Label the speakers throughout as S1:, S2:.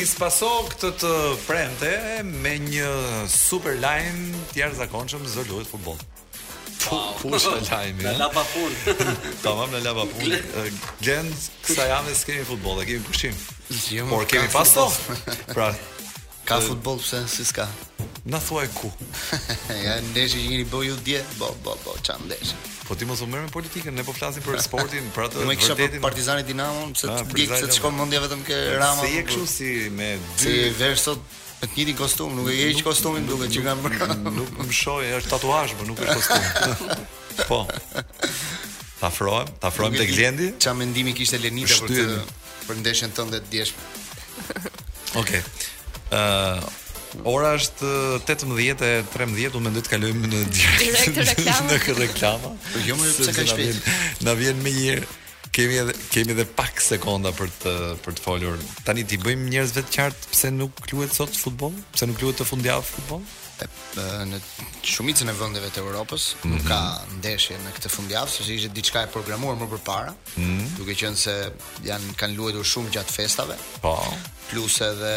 S1: Nis Paso këtë të premte me një super lajm të jashtëzakonshëm s'luhet futboll. Po, po sa lajmi. Na
S2: lapa fund.
S1: Tamam na lapa fund. Glen, kësaj jave s'kemi futboll, kemi pushim. Por kemi
S3: Paso.
S1: Pra,
S3: Ka futboll pse si s'ka?
S1: Na thuaj ku.
S3: ja ndeshje që keni bëu ju dje, bo bo bo ça ndeshje.
S1: Po ti mos u merr me politikën, ne po flasim për sportin, për atë vërtetin.
S3: Unë kisha Partizani Dinamo, pse
S1: ah, ti
S3: e ke mendjen vetëm ke Rama.
S1: Se je kështu si me dy.
S3: Je veshur sot me të njëjtin kostum, nuk e ke hiç kostumin duke që kam bërë.
S1: Nuk më sheh, është tatuazh, po nuk është kostum. Po. Ta afrohem, ta afrohem tek Glendi.
S3: Çfarë mendimi kishte Lenita për
S1: këtë?
S3: Për ndeshjen tënde të djeshme.
S1: Okej. Ë uh, Ora është 18:13, unë mendoj të kalojmë në direkt
S4: reklamë.
S1: Në reklamë.
S3: Po jo më pse ka shpejt.
S1: Na vjen më një kemi edhe kemi edhe pak sekonda për të për të folur. Tani t'ua bëjmë njerëzve të qartë pse nuk luhet sot futboll? Pse nuk luhet këtë fundjavë futboll?
S3: në shumicën e vendeve të Europës mhm nuk ka ndeshje në këtë fundjavë, sepse ishte diçka e programuar më përpara. Mm. Duke qenë se janë kanë luajtur shumë gjatë festave.
S1: Po.
S3: Plus edhe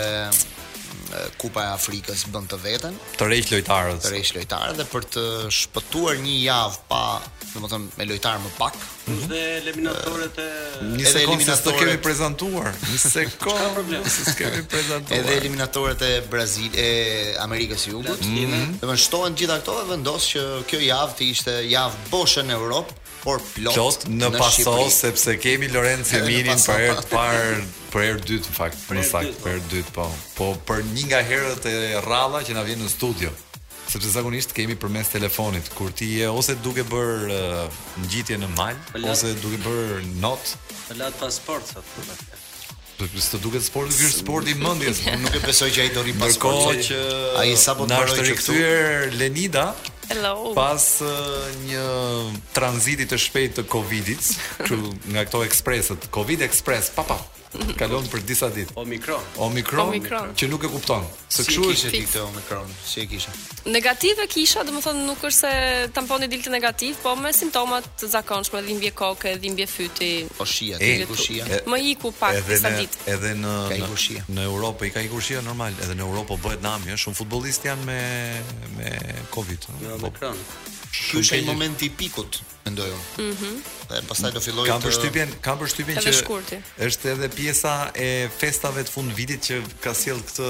S3: Kupa e Afrikës bën të veten.
S1: Tërheq lojtarët.
S3: Tërheq lojtarët dhe për të shpëtuar një javë pa, domethënë me lojtar më pak,
S2: plus dhe eliminatoret e
S1: një sekondë se s'të kemi prezantuar. Një sekondë.
S2: S'ka problem.
S1: S'e kemi prezantuar.
S3: Edhe eliminatoret e Brazil e Amerikës së Jugut. Mhm. Domethënë shtohen të gjitha këto dhe u vendos që kjo javë të ishte javë boshe në Europë. por plot
S1: Qot në, në Paso
S3: Shqipëri.
S1: sepse kemi Lorenzo Eminin për herë të parë, për herë dytë në fakt, më saktë,, për herë dytë po. Po për një nga herët e rralla që na vjen në studio. Sepse zakonisht të kemi përmes telefonit kur ti je ose duke bërë uh, ngjitje në mal, ose duke bërë not.
S2: Le pa sport sot.
S1: Të duket sport, ky është sporti i mendjes,
S3: unë nuk e besoj që ai do rri pas
S1: sportit. Që...
S3: Ai sapo të mbaroi, u
S1: kthye Lenida.
S4: Hello.
S1: Pas uh, një tranziti të shpejtë të Covidit, kështu nga këto ekspresët, Covid Express, papa. Kalon për disa ditë.
S2: Omikron.
S1: Omikron,
S4: Omikron.
S1: që nuk e kupton. Se kështu është
S3: te ky Omikron, si e kisha.
S4: Negativ e kisha, domethënë nuk është se tamponi dilte negativ, po me simptoma të zakonshme, dhimbje koke, dhimbje fyti.
S3: Po shija, të iku
S1: shija?
S4: Më iku pak
S1: edhe
S4: disa ditë.
S1: Edhe na
S3: ka iku shija.
S1: Në Europë i ka iku shija normal, edhe në Europë po bëhet nami, shumë futbollistë janë me me Covid.
S2: Omikron.
S3: Ky është ai momenti i pikut. mendoj unë. Mhm. Mm dhe pastaj do filloj të
S1: Kam përshtypjen, kam përshtypjen që është edhe pjesa e festave të fund vitit që ka sjell këtë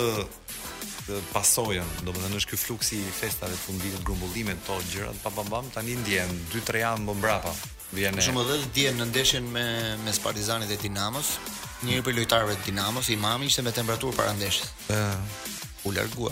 S1: këtë pasojën, domethënë është ky fluksi i festave të fund vitit, grumbullimet, këto gjëra, pa pa pam tani ndjen 2-3 javë më mbrapa. Vjen.
S3: Shumë edhe dje në ndeshjen mes Partizanit dhe Dinamos, një prej lojtarëve të Dinamos, Imami ishte me temperaturë para ndeshjes.
S1: Ëh,
S3: u largua.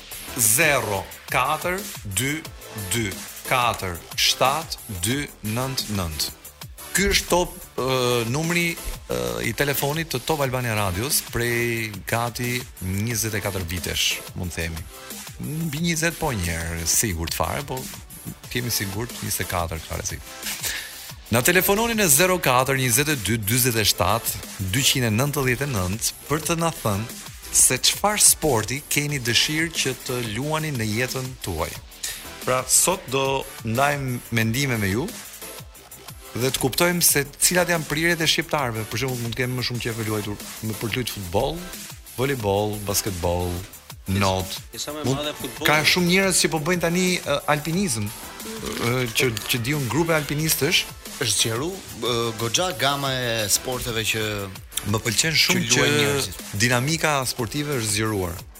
S1: zero katër dy dy katër shtat dy nënt nënt. Ky është top uh, numri uh, i telefonit të Top Albania Radios prej gati 24 vitesh, mund të themi. Mbi 20 po një herë, sigurt fare, po kemi sigurt 24 ka rrezik. Na telefononi në 04 22 47 299 për të na thënë se çfarë sporti keni dëshirë që të luani në jetën tuaj. Pra sot do ndajmë mendime me ju dhe të kuptojmë se cilat janë prirjet e shqiptarëve. Për shembull, mund të kemi më shumë qejf me luajtur më, për të luajtur futboll, volejboll, basketboll, not. Ka shumë njerëz që po bëjnë tani uh, alpinizëm, uh, që që dihen grupe alpinistësh,
S3: është zgjeru uh, goxha gama e sporteve që
S1: më pëlqen shumë
S3: që,
S1: që dinamika sportive është zgjeruar.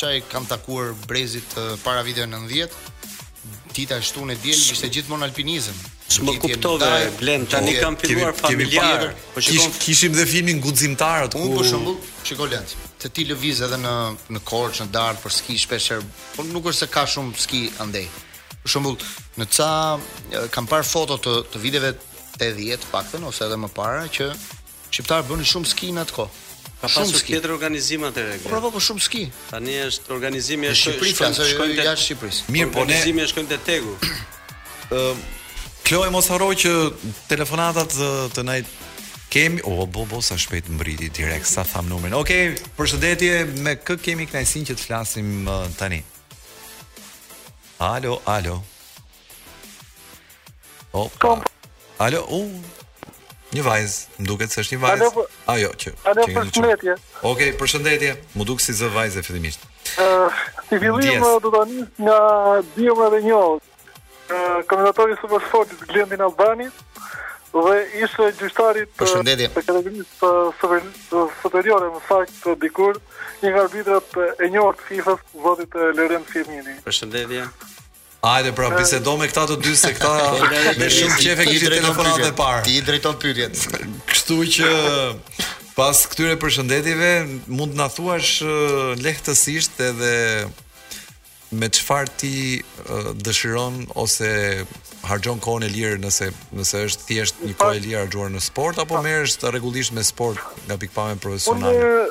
S3: Saj kam takuar brezat para viteve 90. Dita e shtunë e diel ishte gjithmonë alpinizëm.
S2: S'më kuptove Glen, tani kam filluar familjar. Po shikon,
S1: kishim dhe filmin Guximtarët ku
S3: Unë për shembull, shiko Lenc, ti ti lëviz edhe në në Korçë, në Dardhë për ski shpesh herë, po nuk është se ka shumë ski andej. Për shembull, në ca kam parë foto të të viteve 80 paktën ose edhe më para që Shqiptarët bënin shumë ski në atë kohë.
S2: Ka
S3: shumë
S2: pasur tjetër organizim atëherë.
S3: Po po, po shumë ski.
S2: Tani është organizimi është shkojnë
S3: Shqipëri, shkojnë, shkojnë te jashtë Shqipërisë.
S1: Mirë, po ne
S2: organizimi është shkojnë te Tegu.
S1: Ë Klodi mos harro që telefonatat t'i, t'i kemi, o oh, bo bo sa shpejt mbriti direkt sa tham numrin. Okej, okay, përshëndetje, me kë kemi kënaqësinë që të flasim uh, tani? Alo, alo. Opa. Alo, u. Një vajzë, më duket se është një
S5: vajz. Po-
S1: Ajo që.
S5: Alo, përshëndetje.
S1: Okej, përshëndetje. M'u duk si zë vajze fillimisht.
S5: Ëh, si fillim do të nis nga Dioma dhe një. Ëh, komentatori i Super Sportit Glendi Albani dhe ish-gjyqtari i
S3: Përshëndetje.
S5: I kategorisë super superiore më saktë dikur, një nga arbitrat e njohur të FIFA-s, zoti Lorenc Jemini.
S2: Përshëndetje.
S1: Hajde pra bisedo me këta të dy se këta me shumë
S3: qejf
S1: e
S3: kishit
S1: telefonatën e parë.
S3: Ti i drejton pyetjet.
S1: Kështu që pas këtyre përshëndetjeve mund të na thuash lehtësisht edhe me çfarë ti dëshiron ose harxhon kohën e lirë nëse nëse është thjesht një kohë e lirë harxhuar në sport apo merresh rregullisht me sport nga
S5: pikpamja
S1: profesionale.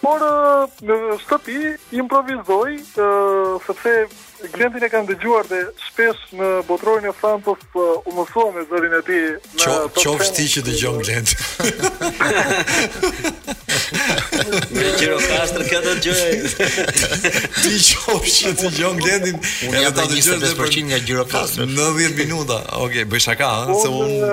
S5: Por në shtëpi improvizoj sepse Glendin e kam dëgjuar dhe shpesh në botërorin e Francës u mësova me zërin e tij në Top
S1: Channel.
S5: Kushdo
S1: ti që dëgjon Glend.
S2: Me Gjirokastër të të dëgjoj.
S1: Ti qoftë që dëgjon Glendin, edhe ta dëgjosh
S3: 20% nga Gjirokastër.
S1: 90 minuta. Okej, bëj shaka, se
S5: unë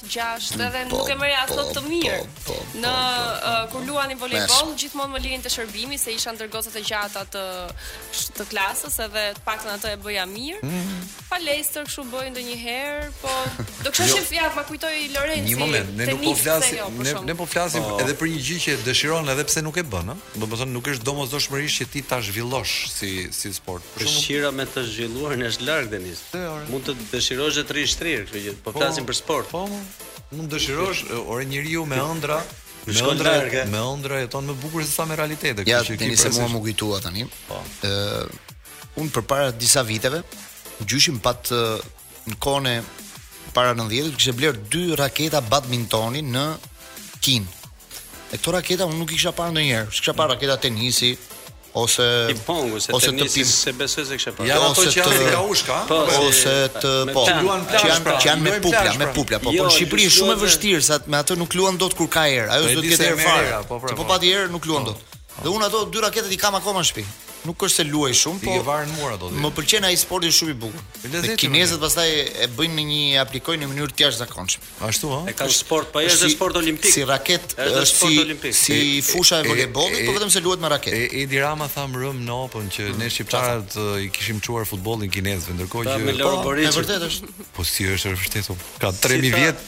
S5: 6 dhe
S1: po,
S4: nuk e merja as
S3: po,
S4: të mirë.
S3: Po,
S4: ne kur luanim volejboll gjithmonë më linin te shërbimi se isha ndër gocat e gjata të të klasës edhe të paktën atë e bëja mirë.
S3: Mm.
S4: Palestër kështu bëj ndonjëherë, po do kisha qejf ja ma kujtoi
S1: Lorenci. Një moment, ne nuk po flasim,
S4: jo,
S1: ne, ne po flasim edhe për një gjë që dëshiron edhe pse nuk e bën, ëh. Domethënë nuk është domosdoshmërisht që ti ta zhvillosh si si sport. Për shembull,
S2: dëshira me të zhvilluarin është larg Denis. Mund të dëshirosh dhe të rrish shtrirë, kështu që po, po flasim për sport.
S1: Po, mund të dëshirosh, ore njeriu me ëndrra, me
S2: ëndrra,
S1: me ëndrra jeton më bukur se sa me realitetin.
S3: Ja,
S1: Denis
S3: se mua m'u kujtua tani.
S1: Po.
S3: Ë, unë përpara disa viteve gjyshi im pat në kohën e para 90 kishte blerë dy raketa badmintoni në Kinë. E këto raketa unë nuk i kisha parë ndonjëherë. Kisha parë raketa tenisi ose
S2: ping-pongu, se
S3: ose
S2: tenisi
S3: ping...
S2: s'e besoj se kisha parë.
S1: Ja ato që janë
S3: të...
S1: kaushka,
S2: po,
S3: ose të po, që janë që janë pra.
S1: me
S3: pupla, me pupla, po, po jo, në Shqipëri është shumë e vështirë se me atë nuk luan dot kur ka erë. Ajo
S1: po, s'duhet
S3: të ketë erë fare.
S1: Po, pra,
S3: po pati erë nuk luan dot. Dhe unë ato dy raketat i kam akoma në shtëpi. Nuk është se luaj shumë, po.
S1: I var në mur ato dy.
S3: Më pëlqen ai sporti shumë i bukur. Dhe kinezët pastaj e bëjnë në një e aplikojnë në mënyrë të jashtëzakonshme.
S1: Ashtu ëh.
S2: E kanë sport, po është sport olimpik.
S3: Si raket,
S2: është sport olimpik.
S3: Si fusha e
S1: volejbollit,
S3: po vetëm se luhet me
S1: raketë. Edi Rama tha mbrëmë në Open që mm. ne shqiptarët i kishim çuar futbollin kinezëve, ndërkohë që
S3: po, e vërtetë është.
S1: Po si është e vërtetë? Ka 3000 vjet.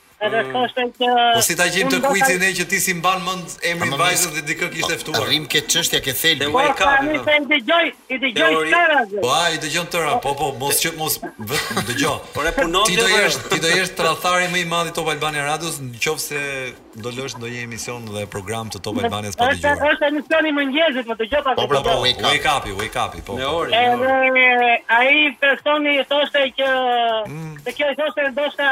S1: Edhe
S6: mm. thoshte që
S1: Po si ta gjejmë të
S6: kujt
S1: i ne që ti s'i mban mend emrin vajzës dhe dikë kishte po, ftuar.
S3: Arrijmë ke çështja ke thelbi.
S6: Po
S2: ka
S6: ne të dëgjoj, i dëgjoj tëra.
S1: Po ai dëgjon tëra, po po mos që mos vetëm dëgjo.
S2: Por e punon
S1: ti do jesh, ti do jesh tradhtari më i madh i Top Albania Radios, nëse do lësh ndonjë emision dhe program të Top Albanias pa dëgjuar.
S6: Është është emisioni i mëngjesit, po dëgjoj pa.
S3: Po pra, po wake up,
S1: wake up, po. po.
S6: Edhe ai personi thoshte që mm. se kjo thoshte ndoshta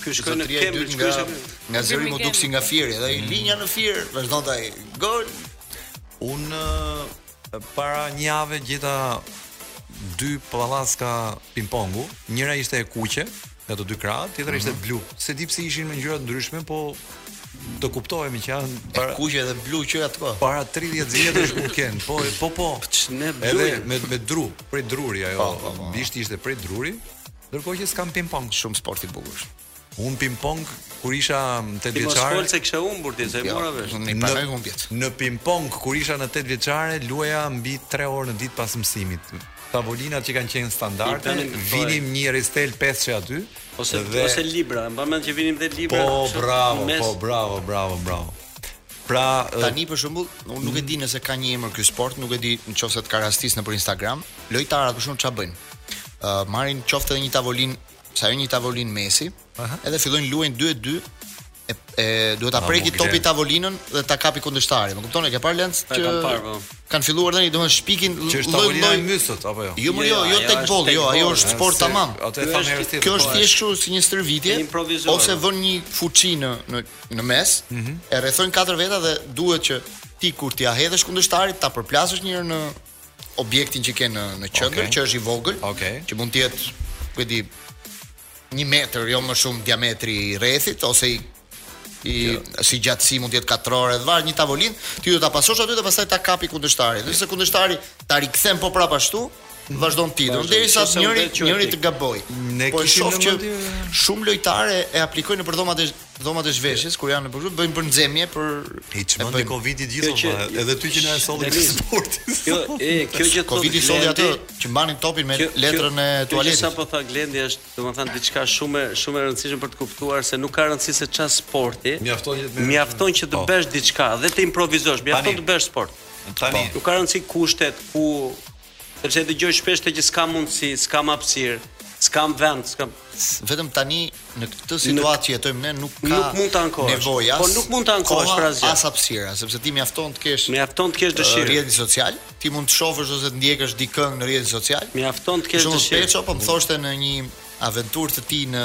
S1: Ky
S2: shkoi në këmbë,
S3: nga nga zëri më dukej si nga Fieri, edhe ai mm. linja në Fier, vazhdonte ai. Gol.
S1: Un para një jave gjeta dy pallaska pingpongu, njëra ishte e kuqe nga të dy krahët, tjetra mm -hmm. ishte mhm. blu. S'e di pse ishin me ngjyra të ndryshme, po të kuptohem që janë para
S3: kuqe dhe blu që atë kohë.
S1: Para 30 vjetësh ku kishte, po po po.
S2: Ç'ne blu.
S1: Edhe me me dru, prej druri ajo.
S3: Po, po, po.
S1: Bishti ishte prej druri. Ndërkohë që s'kam ping pong.
S3: Shumë sport i bukur është.
S1: Un ping pong kur isha në 8 vjeçare.
S2: Ti mos fol se kisha humbur ti, se e,
S3: jo,
S2: mora vesh.
S3: Unë pa lënë humbjet.
S1: Në ping pong kur isha në 8 vjeçare, luaja mbi 3 orë në ditë pas mësimit. Tavolinat që kanë qenë standarde, vinim një ristel 5-she aty.
S2: Ose
S1: dhe...
S2: ose libra, mbaj mend që vinim dhe libra.
S1: Po, bravo, po, bravo, bravo, bravo. Pra,
S3: tani për shembull, unë nuk e di nëse ka një emër ky sport, nuk e di nëse të ka rastis nëpër Instagram, lojtarët për shembull çfarë bëjnë? Ë uh, marrin qoftë edhe një tavolinë, sa ajo një tavolinë mësimi, uh -huh. edhe fillojnë luajnë 2 e 2 e, e duhet ta preki topi tavolinën dhe ta kapi kundërshtari. Më kupton e ke parë Lenc?
S2: E kam parë po.
S3: Kan filluar tani domethënë shpikin lloj lloj
S1: emrash apo jo.
S3: Jo, jo,
S2: jo,
S3: jo
S2: teqbolli,
S3: jo, ajo është sport tamam.
S1: Atë e
S2: thamë
S1: herë tjetër.
S3: Kjo është po, thjesht kështu si një stërvitje ose vën një fuçi në në në mes,
S1: mm -hmm.
S3: e rrethojnë katër veta dhe duhet që ti kur t'ia hedhësh kundërshtarit ta përplasësh një herë në objektin që ke në në qendër,
S1: okay.
S3: që është i vogël,
S1: okay.
S3: që mund të jetë, ku e di, 1 metër, jo më shumë diametri i rrethit ose i i si gjatësi mund të jetë katror edhe varet një tavolinë, ti do ta pasosh aty dhe pastaj ta kapi kundërshtari. Nëse kundërshtari ta rikthen po prapashtu, Vazhdon ti
S2: prapë,
S3: derisa njëri njëri të gaboj. Po e shoh që shumë lojtarë e aplikojnë nëpër dhomat e dhomat e zhveshjes kur janë në, e bëjnë, bëjnë për
S1: nxehje
S3: për
S1: hiç
S3: mendoj,
S1: covidi gjithë
S2: kjo,
S1: po, edhe ty që na e solli këtë
S2: sport. Jo, jo,
S3: covidi solli atë që mbanin topin me letrën e tualetit.
S2: Sapo tha Glendi është domethënë diçka shumë shumë e rëndësishme për të kuptuar se nuk ka rëndësi se çfarë sporti.
S1: Mjafton që të
S2: mjafton që të bësh diçka dhe të improvizosh, mjafton të bësh sport.
S1: Tani
S2: nuk ka rëndësi kushtet ku sepse e dëgjoj shpesh atë që s'ka mundësi, s'ka hapësirë, s'ka vend, s'ka
S3: vetëm tani në këtë situatë që jetojmë ne nuk ka
S2: nuk mund të ankohesh.
S3: Nevoja,
S2: po nuk mund të ankohesh për asgjë.
S3: As hapësira, sepse ti mjafton të kesh
S2: mjafton të kesh dëshirë.
S3: Rrjetin social, ti mund të shohësh ose të ndjekësh dikën në rrjetin social.
S2: Mjafton të kesh dëshirë. Shumë.
S3: Peço, po më thoshte në një aventurë të tij në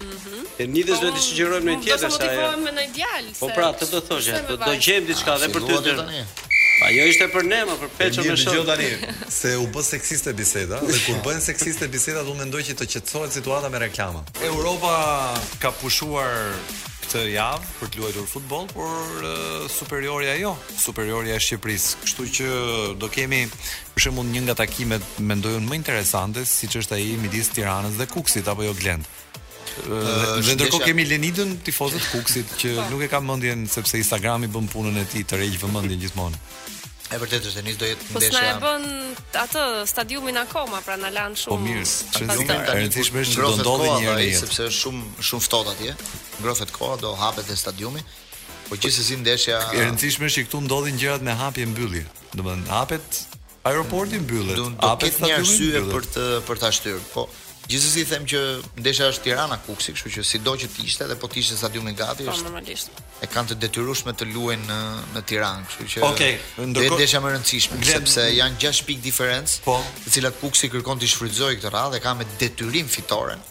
S3: Mhm. E
S2: ndishe
S3: do të sugjerojmë
S2: një tjetër,
S4: sa
S2: e...
S4: Do të motivohem me një
S2: djalë,
S4: se...
S2: Po pra, të
S4: thoshe,
S2: do
S4: të
S2: gjejmë diçka edhe për ty të...
S3: Po
S2: ajo s'ishte për ne, ma për
S1: Peçon më
S2: shumë.
S1: tani, se u bë seksiste biseda, dhe kur bëhet seksiste biseda, unë mendoj që të qetësohet situata me reklama. Europa ka pushuar këtë javë për të luajtur futboll, por uh, superiorja jo, superiorja e Shqipërisë. Kështu që do kemi Për shembull, një nga takimet mendoj unë më interesante, siç është ai midis Tiranës dhe Kukësit apo jo Glend. Dhe ndërkohë kemi Lenidën tifoze të Kukësit që po. nuk e ka mendjen sepse Instagrami bën punën e tij tërheq vëmendjen gjithmonë.
S3: E vërtet është Denis do jetë
S4: po ndeshja. Po s'na e bën atë stadiumin akoma, pra na lan shumë.
S1: Po mirë,
S4: çfarë
S1: e rëndësishme është që do ndodhi një herë
S3: sepse është shumë shumë ftohtë atje. Ngrohet koha do hapet dhe stadiumi. Po gjithsesi ndeshja
S1: e rëndësishme është që këtu ndodhin gjërat me hapje mbyllje. Do të hapet aeroporti mbyllet.
S3: Do
S1: të
S3: ketë një arsye për të për ta shtyr. Po gjithsesi them që ndeshja është Tirana Kuksi, kështu që sido që të ishte dhe po të ishte stadiumi gati
S4: po,
S3: është.
S4: Normalisht.
S3: E kanë të detyrueshme të luajnë në në Tiranë, kështu që.
S1: Okej,
S3: okay,
S1: ndërkohë
S3: ndeshja më e rëndësishme
S1: Glen...
S3: sepse janë 6 pikë diferencë,
S1: po,
S3: të cilat Kuksi kërkon t'i shfrytëzojë këtë radhë dhe ka me detyrim fitoren.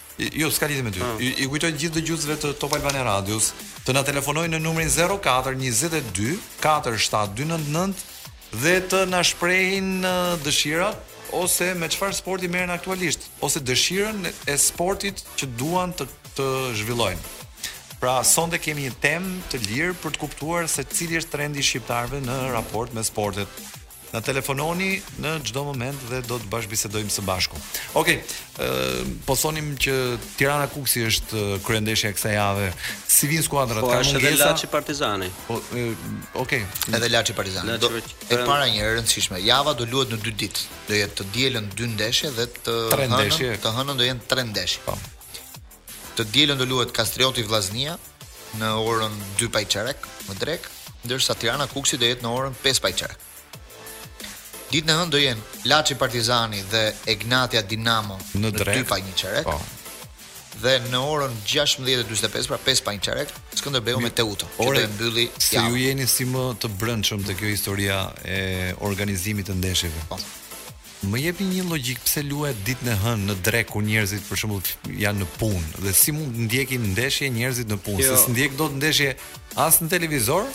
S1: Jo, s'ka lidhje me ty.
S2: Ah.
S1: I, i kujtoj gjithë dëgjuesve të Top Albania Radios të na telefonojnë në numrin 04 22 47299 dhe të na shprehin dëshirat ose me çfarë sporti merren aktualisht ose dëshirën e sportit që duan të të zhvillojnë. Pra sonte kemi një temë të lirë për të kuptuar se cili është trendi i shqiptarëve në raport me sportet. Na telefononi në çdo moment dhe do të bashkëbisedojmë së bashku. Okej, okay, po thonim që Tirana Kuksi është kryendeshja e kësaj jave. Si vijnë skuadrat?
S2: Po,
S1: ka
S2: mungesa? edhe Laçi Partizani.
S1: Po, okej. Okay.
S3: Edhe Laçi Partizani. Do, e para një e rëndësishme. Java do luhet në dy ditë. Do jetë të dielën dy ndeshje dhe të hënën, të hënën do jenë tre ndeshje.
S1: Po.
S3: Të dielën do luhet Kastrioti Vllaznia në orën 2 pa çerek në drekë, ndërsa Tirana Kukësi do jetë në orën 5 pa çerek. Ditën e hënë do jenë Laçi Partizani dhe Egnatia Dinamo
S1: në,
S3: në 2 pa 1 çerek.
S1: Po.
S3: Dhe në orën 16:45 pra 5 pa 1 çerek Skënderbeu me Teuta.
S1: Ora
S3: e mbylli.
S1: Se ju jeni si më të brendshëm te kjo historia e organizimit të ndeshjeve.
S3: Po.
S1: Më jepni një logjikë pse luhet ditën e hënë në drekë kur njerëzit për shembull janë në punë dhe si mund të ndjekin ndeshje njerëzit në punë,
S2: jo.
S1: se s'ndjek dot ndeshje as në televizor,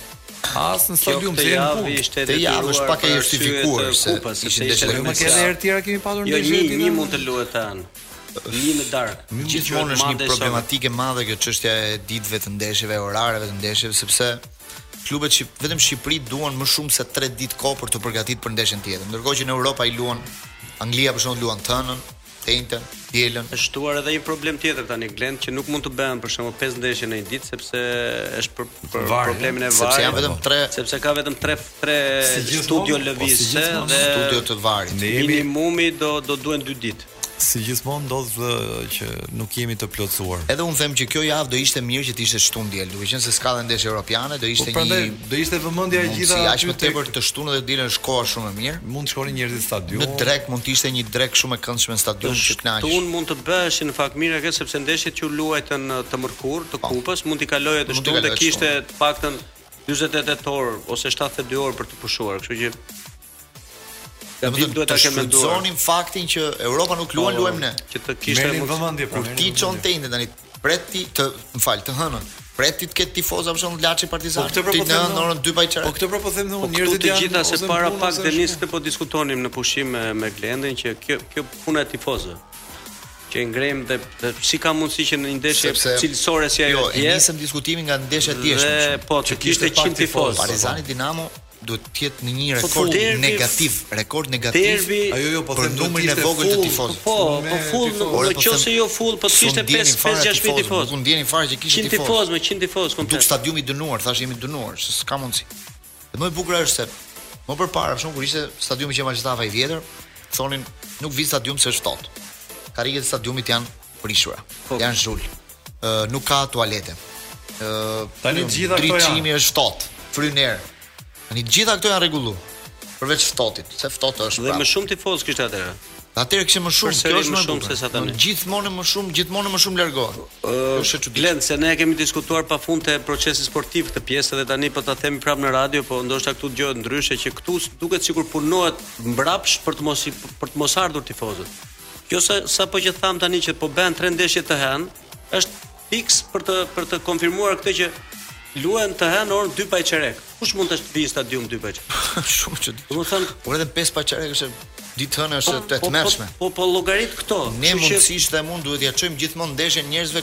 S1: as në stadium se janë në punë.
S3: Këtë javë është pak e justifikuar se
S2: kupës, sepse ishte
S1: më ke edhe herë tjera kemi patur
S2: jo,
S1: ndeshje. Jo,
S2: një,
S1: një
S2: mund të luhet të hënë. Një në dark.
S3: Gjithmonë është një problematikë e madhe kjo çështja e ditëve të ndeshjeve, orareve të ndeshjeve sepse Klubet shqip, vetëm Shqipëri duan më shumë se 3 ditë kohë për t'u përgatitur për ndeshjen tjetër. Ndërkohë që në Europë ai luan Anglia për shembull luan të hënën, të enjten, të dielën.
S2: Është shtuar edhe një problem tjetër tani Glend që nuk mund të bëhen për shembull 5 ndeshje në një ditë sepse është për, për
S3: Var,
S2: problemin e varit.
S3: Sepse janë vetëm 3
S2: sepse ka vetëm 3 3
S3: si
S2: studio
S3: po,
S2: lëvizëse
S3: po,
S2: dhe
S3: studio të varit.
S2: Minimumi do do duhen 2 ditë.
S1: Si gjithmonë ndodh që nuk jemi të plotësuar.
S3: Edhe un them që kjo javë do ishte mirë që të ishte shtunë diel, duke qenë se s'ka dhe ndeshje europiane, do ishte
S1: po, pra,
S3: prandaj
S1: do ishte vëmendja e gjitha
S3: si aq më tepër të shtunë dhe të dielën është koha shumë e mirë.
S1: Mund të shkonin njerëzit në stadium.
S3: Në drek mund të ishte një drek shumë e këndshme në stadium që kënaq.
S2: Të shtunë mund të bëheshin në fakt mirë këtë sepse ndeshjet që luajtën të mërkurë të, po, kupës mund t'i kaloje të shtunë dhe kishte të paktën 48 orë ose 72 orë për të pushuar, kështu që Do të duhet ta kemë menduar.
S3: Të shfrytëzonim faktin që Europa nuk luan
S2: po,
S3: luajmë ne.
S2: Që të kishte më
S1: vëmendje pra,
S3: kur ti çon
S1: të
S3: hënën tani pret ti të, më fal, të hënën. Pret ti të ketë tifoza për shembull Laçi Partizani.
S1: Po këtë pra po them
S3: në orën 2 pa çfarë.
S1: Po këtë pra po them në
S2: po
S1: njerëzit janë.
S2: Të gjitha se para pak Denis këtë po diskutonim në pushim me me Glendin që kjo kjo puna e tifozëve që e ngremë dhe, dhe si ka mundësi që në një ndeshje cilësore si ajo
S3: jo, e nisëm diskutimin nga ndeshja e tjeshtë
S2: po që kishte 100 tifozë
S3: Partizani Dinamo duhet të jetë në një rekord
S2: derbi,
S3: negativ, rekord negativ.
S2: Derbi,
S1: ajo jo po them
S3: numrin e vogël të tifozëve.
S2: Po, po full,
S3: po
S2: në
S3: po
S2: qoftë se jo full, po të kishte 5 5 6 mijë tifozë.
S3: Nuk ndjeni fare që kishte tifozë.
S2: 100
S3: tifozë,
S2: me 100 tifozë komplet.
S3: Dukej stadiumi i dënuar, thashë jemi dënuar, se s'ka mundsi. Dhe më e bukur është se më përpara, shumë kur ishte stadiumi Qemal Stafa i vjetër, thonin nuk vij në stadium se është ftohtë. Karriget e stadiumit janë prishura.
S2: Po.
S3: Janë zhul. Ë nuk ka tualete. Ë
S1: tani të gjitha këto janë.
S3: Ndriçimi është ftohtë, fryn erë. Tani të gjitha këto janë rregullu. Përveç ftohtit, se ftohtë është.
S2: Dhe më shumë tifoz kishte atëherë.
S3: Atëherë kishte më shumë, kjo është
S2: më shumë se sa tani.
S3: Gjithmonë më shumë, gjithmonë më shumë largohet. Është e çuditshme.
S2: Glen, se ne e kemi diskutuar pafund te procesi sportiv këtë pjesë dhe tani po ta themi prapë në radio, po ndoshta këtu dëgjohet ndryshe që këtu duket sikur punohet mbrapsht për të mos për të mos ardhur tifozët. Kjo sa sapo që tham tani që po bën tre ndeshje të hënë, është fiks për të për të konfirmuar këtë që luhen të hënë orën 2 pa çerek. Kush mund të vijë në stadium në 2 pa çerek?
S3: Shumë çudi.
S2: Do të thotë,
S3: por edhe 5 pa çerek është ditë të hënë është po, të
S2: po, po,
S3: tmerrshme.
S2: Po po, po llogarit këto.
S3: Ne mundësisht dhe mund duhet t'ia çojmë gjithmonë ndeshjen njerëzve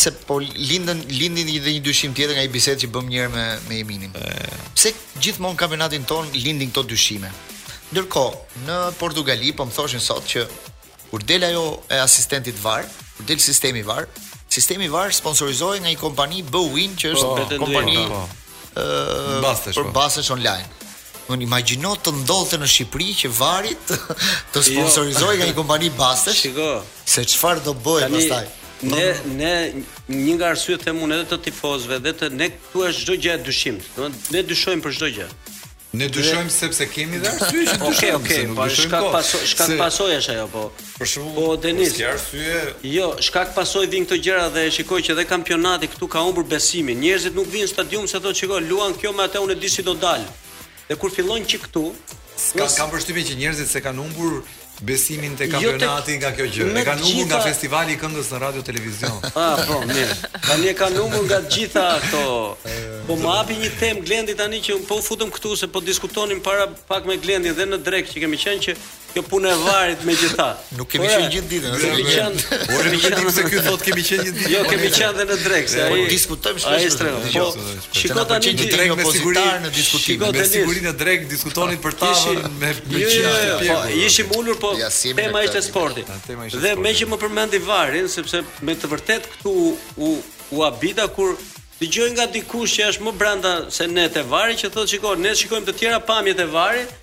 S2: Se
S3: po lindën lindin edhe një dyshim tjetër nga një bisedë që bëmë një herë me me Eminin. Pse gjithmonë në kampionatin tonë lindin këto dyshime. Ndërkohë, në Portugali po më thoshin sot që kur del ajo e asistentit VAR, kur del sistemi VAR, sistemi VAR sponsorizohej nga një kompani Bwin që është
S1: po,
S3: kompani
S1: po, po.
S3: ë për
S1: po.
S3: bastesh online. Imagjino të ndodhte në Shqipëri që VAR-i të, të jo. sponsorizohej nga një kompani bastesh.
S2: Shiko,
S3: se çfarë do bëhet pastaj.
S2: Ne ne një nga arsyet them unë edhe të tifozëve dhe të ne këtu është çdo gjë e dyshimtë. Domethënë ne dyshojmë për çdo gjë.
S1: Ne dyshojmë sepse kemi dhe arsye që dyshojmë.
S2: Okej,
S1: okej,
S2: po shkak paso shkak pasoja është ajo po.
S1: Për shembull,
S2: po Denis,
S1: ka arsye.
S2: Jo, shkak-pasojë vijnë këto gjëra dhe e shikoj që edhe kampionati këtu ka humbur besimin. Njerëzit nuk vijnë në stadium se thotë shiko, luan kjo me atë unë di si do dalë. Dhe kur fillon që këtu,
S1: ka kam përshtypjen që njerëzit s'e kanë humbur besimin te
S2: jo,
S1: kampionati nga kjo gjë. E kanë humbur nga festivali i këngës në radio televizion.
S2: Ah, po, mirë. Tani e kanë humbur nga të gjitha ato. Po më hapi një temë Glendi tani që po futem këtu se po diskutonim para pak me Glendin dhe në drekë që kemi qenë që Kjo punë e VAR-it me të gjitha.
S3: Nuk kemi qenë gjithë ditën, ose
S2: kemi qenë.
S1: Por nuk e di se ky thotë kemi qenë gjithë ditën.
S2: Jo, kemi qenë edhe në drekë, se e
S3: diskutojmë shpesh.
S2: Ai
S3: strehon.
S2: Po, shiko tani
S1: në
S3: drekë
S1: me siguri
S3: në diskutim.
S1: Me siguri në drekë diskutonit për tavën me me
S2: jo, jo, jo, po, ishim ulur, po tema ishte sporti. Dhe meqë më përmendi VAR-in, sepse me të vërtetë këtu u u habita kur dëgjoj nga dikush që është më brenda se ne te VAR-i që thotë shiko, ne shikojmë të tjera pamjet e VAR-it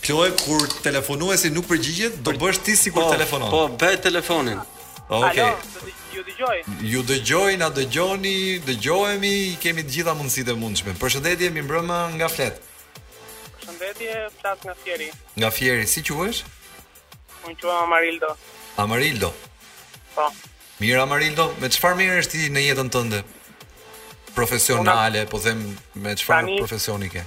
S1: Kloe kur telefonuesi nuk përgjigjet, do bësh ti sikur
S2: po,
S1: telefonon.
S2: Po, bëj telefonin.
S1: Okej.
S6: Ju dëgjoj.
S1: Ju dëgjoj, na dëgjoni, dëgjohemi, kemi të gjitha mundësitë e mundshme. Përshëndetje, mirëmbrëma, nga flet?
S6: Përshëndetje, flas nga Fieri.
S1: Nga Fieri, si quhesh?
S6: Unë quhem Amarildo.
S1: Amarildo.
S6: Po.
S1: Mirë Amarildo, me çfarë merresh ti në jetën tënde? Profesionale, po them me çfarë profesioni ke?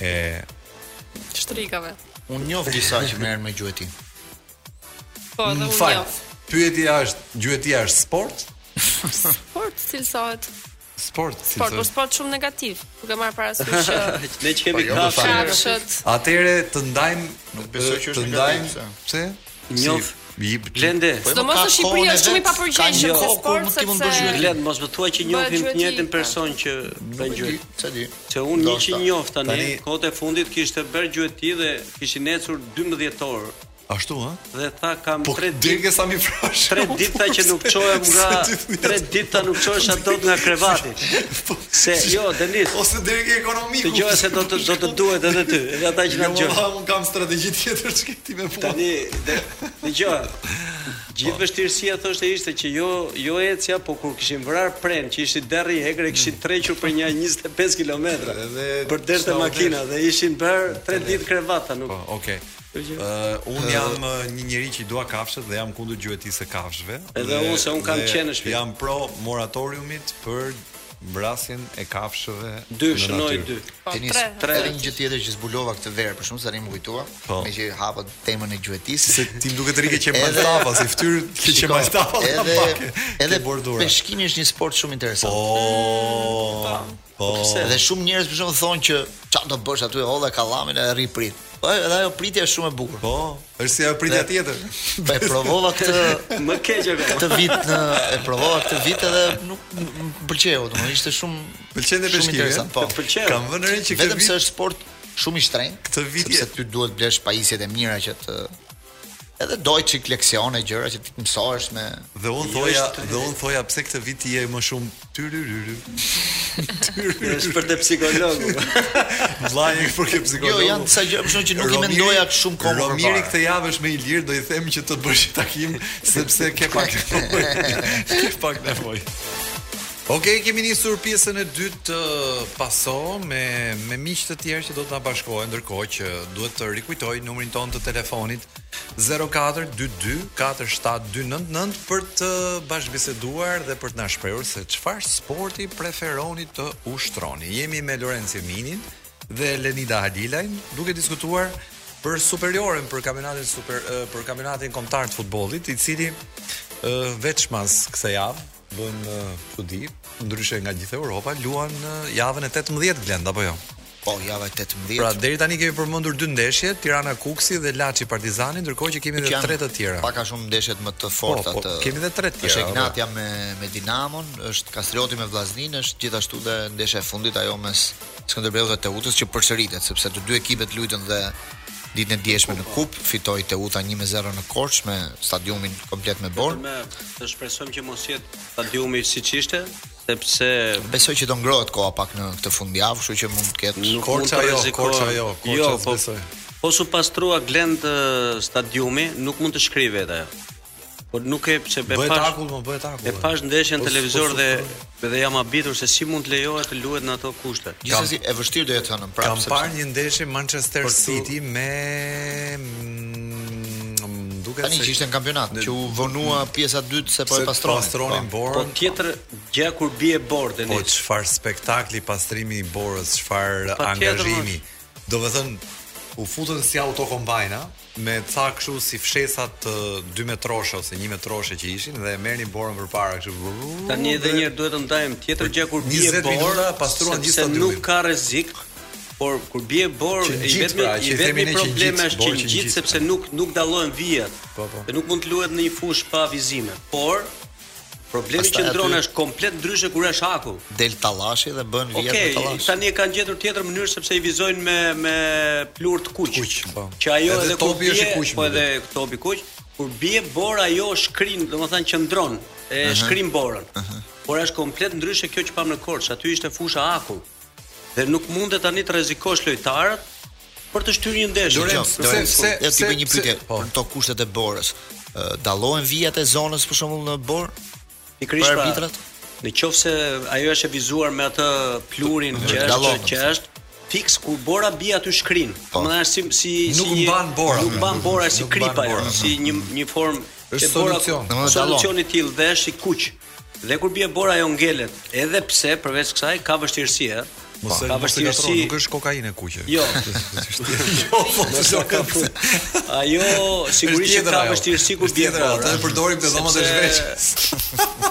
S1: e
S4: shtrigave.
S3: Unë njoh disa që merren me gjuetinë.
S4: Po, unë njoh.
S1: Pyetja është, gjuetia është sport?
S4: sport cilësohet.
S1: Sport, si
S4: sport, po sport shumë negativ, duke marrë parasysh
S2: ne që kemi
S3: po, jo,
S4: kafshët.
S1: Atëherë të ndajmë,
S3: nuk besoj që është negativ.
S1: Të
S3: ndajmë,
S1: pse?
S2: Njoh. Blend.
S3: Po
S4: sidomos në Shqipëri është shumë i
S3: papërgjegjshëm
S4: jo,
S3: për
S4: sport
S3: sepse mund të bësh gjueti
S2: Blend, mos më thua që njohim të njëjtin person që bën gjueti.
S3: Ça di?
S2: Se unë një që njoh tani, kohët e fundit kishte bërë gjueti dhe kishin ecur 12 orë.
S1: Ashtu ë?
S2: Dhe tha kam 3
S1: po,
S2: ditë.
S1: Po deri sa mi frash.
S2: 3 ditë tha që nuk çohem nga 3 ditë tha nuk çohesha dot nga krevati. Po, se jo, Denis.
S1: Ose deri ke ekonomiku.
S2: Dëgjo se do të do të duhet edhe ty, edhe ata që na dëgjojnë.
S1: Jo, unë kam strategji tjetër çka.
S2: Tani, dëgjo, gjithë po. vështirësia thoshte ishte që jo, jo ecja, po kur kishin vrarë pren, që ishte derri i egër, kishin mm. tërhequr për nja 25
S1: km,
S2: për deri
S1: te
S2: makina, dhe ishin bërë 3 ditë krevati, nuk...
S1: Po, okay. Uh, un jam uh, një njeri që i dua kafshët dhe jam kundër gjuetisë së kafshëve.
S2: Edhe unë se un kam qenë në shtëpi.
S1: Jam pro moratoriumit për Vrasjen e kafshëve
S2: Dy,
S1: në
S2: shënoi
S1: natyrë.
S2: dy.
S4: Po,
S3: Denis,
S4: tre,
S2: tre.
S3: edhe një gjë tjetër që zbulova këtë verë, për shkak se tani më kujtua,
S1: Po.
S3: me që hapa temën e gjuetisë.
S1: Se ti më duket rike që
S3: Edhe-
S1: maltapa, si fytyrë ke qenë
S3: Shiko,
S1: maltapa dhe
S3: edhe pak. edhe ke
S1: bordura.
S3: peshkimi është një sport shumë interesant.
S1: Po. Po.
S3: Dhe shumë njerëz për shembull thonë që çfarë do bësh aty e hodhe kallamin e rri prit. Po edhe ajo pritje është shumë e bukur.
S1: Po, është si ajo pritja tjetër.
S3: Po e provova këtë
S2: më keq apo.
S3: Këtë vit në e provova këtë vit edhe nuk më pëlqeu, domethënë ishte shumë pëlqente
S1: peshkimi.
S3: Eh? Po,
S2: pëlqeu.
S1: Kam vënë re që këtë vit
S3: vetëm se është sport shumë i shtrenjtë.
S1: Këtë vit
S3: sepse ty duhet blesh pajisjet e mira që të Edhe do një çik leksione gjëra që ti të mësohesh me
S1: Dhe
S2: un
S1: thoja, dhe un thoja pse këtë vit ti je më shumë tyryryry.
S2: Është për te psikologu.
S1: Vlla je për te psikologu.
S3: Jo, janë disa gjëra për që nuk i mendoja kështu shumë kohë.
S1: Romiri këtë javë është më i lirë, do i them që të bësh takim sepse ke pak nevojë. Ke pak nevojë. Ok, kemi nisur pjesën e dytë të paso me me miq të tjerë që do të na bashkohen, ndërkohë që duhet të rikujtoj numrin tonë të telefonit 0422472999 për të bashkëbiseduar dhe për të na shprehur se çfarë sporti preferoni të ushtroni. Jemi me Lorenci Minin dhe Lenida Halilajn duke diskutuar për superioren për kampionatin super për kampionatin kombëtar të futbollit, i cili veçmas kësaj jave Bën çudi, ndryshe nga gjithë Europa, luan javën e 18 Glend apo jo?
S3: Po, java 18.
S1: Pra deri tani kemi përmendur dy ndeshje, Tirana Kukësi dhe Laçi Partizani, ndërkohë që kemi edhe tre të tjera.
S3: Pak a shumë ndeshjet më të forta
S1: po, po,
S3: të.
S1: Kemi edhe tre të tjera.
S3: Është Egnatia me me Dinamon, është Kastrioti me Vllaznin, është gjithashtu dhe ndeshja e fundit ajo mes Skënderbeut dhe Teutës që përsëritet, sepse të dy ekipet luajtën dhe ditën e djeshme në kupë, fitoi Teuta 1-0 në Korçë me stadiumin komplet me borë.
S2: Të shpresojmë që mos jetë stadiumi siç ishte, sepse
S3: besoj që do ngrohet koha pak në këtë fundjavë, kështu që mund të ketë
S2: nuk mund të jo, korça jo, korça jo, po, besoj. Po s'u pastrua Glend stadiumi, nuk mund të shkrijë vetë ajo. Po nuk e pse pe
S1: pashë.
S2: Bëhet
S1: akull, më bëhet akull.
S2: E pashë ndeshjen në po, televizor
S1: po,
S2: dhe Dhe jam habitur se si mund të lejohet të luhet në ato kushte.
S3: Gjithsesi, e vështirë do jetë hënën prapë.
S1: Kam parë një ndeshje Manchester City më duket se tani
S3: që ishte në kampionat, që u vonua mm. pjesa e dytë se po e pastronin.
S1: Pastronin
S3: po.
S1: borën.
S2: Po tjetër gjë kur bie borë tani.
S1: Po çfarë spektakli pastrimi i borës, çfarë angazhimi. Domethënë u futën si autokombajna, me ca kështu si fshesat dy metroshe ose një metroshe që ishin dhe e merrnin borën përpara kështu vrrrr
S2: tani edhe një herë duhet të ndajmë tjetër gjë kur bie bora
S1: minuta pastruan gjithë stadiumin
S2: nuk ka rrezik por kur bie borë i vetmi
S1: pra,
S2: i vetmi
S1: problem
S2: është që
S1: gjithë
S2: sepse nuk nuk dallohen vijat
S1: po, po.
S2: dhe nuk mund të luhet në një fushë pa vizime por Problemi
S3: qëndron
S2: është komplet ndryshe kur është akull.
S3: Del tallashi dhe bën vijat
S2: okay,
S3: me tallash.
S2: Okej, tani e kanë gjetur tjetër mënyrë sepse i vizojnë me me pluhur të kuq.
S1: Kuq, po.
S2: Që ajo
S1: edhe,
S2: edhe
S1: topi është i kuq.
S2: Po edhe topi kuq, kur bie bora ajo shkrin, domethënë qëndron, e
S3: uh -huh.
S2: shkrin borën. Uh -huh. Por është komplet ndryshe kjo që pamë në Korçë, aty ishte fusha akull. Dhe nuk mundet tani të rrezikosh lojtarët, për të shtyrë një ndeshje.
S1: Lorem,
S3: Lorem,
S1: se, se,
S3: se, një pyetje
S1: po.
S3: në ato kushtet e borës. Dallohen vijat e zonës për shembull në borë?
S2: Pikërisht pra,
S3: arbitrat.
S2: Në qoftë se ajo është e vizuar me atë pluhurin mhm. që është që është fiks kur bora bie aty shkrin.
S3: Po.
S2: Më si si
S1: nuk
S2: e
S1: mban bora.
S2: Nuk mban bora si
S1: kripa,
S2: si një një formë
S1: është solucion.
S2: Solucioni i tillë dhe është i kuq. Dhe kur bie bora ajo ngelet, edhe pse përveç kësaj ka vështirësi, ë.
S1: Mos e
S2: ka
S1: vështirësi, nuk është kokainë e kuqe.
S2: Jo.
S1: Jo, po të shokën.
S2: Ajo sigurisht që ka vështirësi kur bie bora.
S1: Atë e përdorim te dhomat e zhveshjes.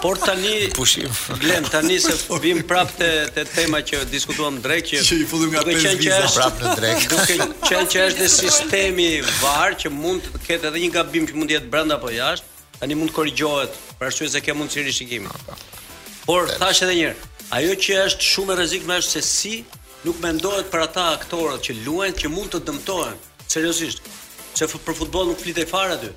S2: Por tani
S3: pushim.
S2: Glen tani se vijmë prapë te te tema që diskutuam drejt që
S1: që i futim nga pesë viza
S3: prapë në drejt.
S2: Duke qenë që është sistemi VAR që mund të ketë edhe një gabim që mund të jetë brenda apo jashtë. Tani mund të korrigjohet për arsye se ke mundësi rishikimi. Por thashë edhe një herë, ajo që është shumë e rrezikshme është se si nuk mendohet për ata aktorët që luajnë që mund të dëmtohen seriozisht. Se për futboll nuk flitej fare aty.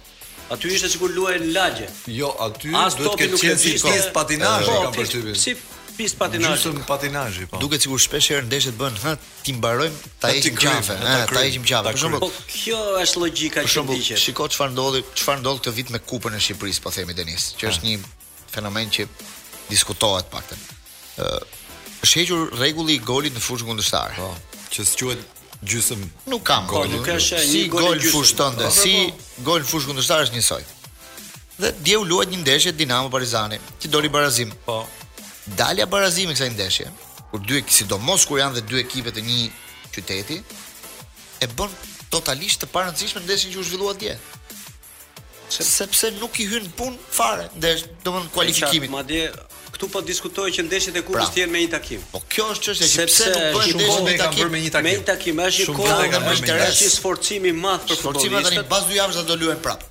S2: Aty ishte sikur luan në lagje.
S1: Jo, aty duhet të ketë qenë si pistë patinazhi
S2: po,
S1: kam përshtypjen.
S2: Si pistë patinazhi.
S1: Gjysmë patinazhi po.
S3: Duket sikur shpesh herë ndeshjet bëhen hë t'i mbarojmë ta heqim qafe, eh, ta heqim qafe. Për shembull,
S2: po, kjo është logjika që ndiqet.
S3: Për shembull, shiko çfarë ndodhi, çfarë ndodh këtë vit me Kupën e Shqipërisë, po themi Denis, që është ah. një fenomen që diskutohet paktën. Ë, është hequr rregulli i golit në fushën kundërshtare.
S1: Po, që s'quhet gjysmë.
S3: Nuk ka
S2: më gol. Nuk ka është
S3: si
S2: gol në
S3: fushën tënde,
S2: po,
S3: si
S2: po, po.
S3: gol në fushë kundërshtare është njësoj. Dhe dje u luajt një ndeshje Dinamo Partizani, që doli barazim.
S1: Po.
S3: Dalja barazim e kësaj ndeshje. kur dy sidomos kur janë dhe dy ekipe të një qyteti e bën totalisht të parëndësishme ndeshjen që u zhvillua dje. Se, sepse nuk i hyn në punë fare ndesh, domethënë kualifikimit.
S2: Madje këtu po diskutoj që ndeshjet e kupës
S3: pra.
S2: të jenë me një takim.
S3: Po kjo është çështja që pse nuk
S2: bëhet
S3: ndeshje me takim.
S1: Me një takim,
S2: me një takim, është një kohë, është
S1: një
S2: sforcim i madh për
S3: futbollistët. Sforcimi
S2: tani
S3: pas dy javësh do luajnë prapë.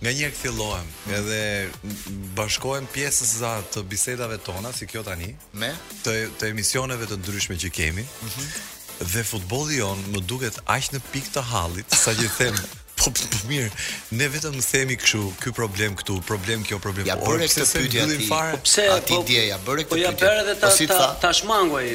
S1: nga një herë thellohem mm. edhe bashkohem pjesëza të bisedave tona si kjo tani
S3: me
S1: të të emisioneve të ndryshme që kemi. Mm -hmm. Dhe futbolli jon më duket aq në pikë të hallit saqë them Po, po, po mirë, ne vetëm themi kështu, ky problem këtu, problem kjo, problem
S3: ja,
S1: po.
S3: Ia
S1: bëre
S3: këtë pyetje
S1: aty.
S2: Po pse
S3: aty po, dje ia bëre këtë pyetje. Po ia
S2: bëre
S3: edhe
S2: ta ta,
S1: ta
S2: shmangu
S1: ai,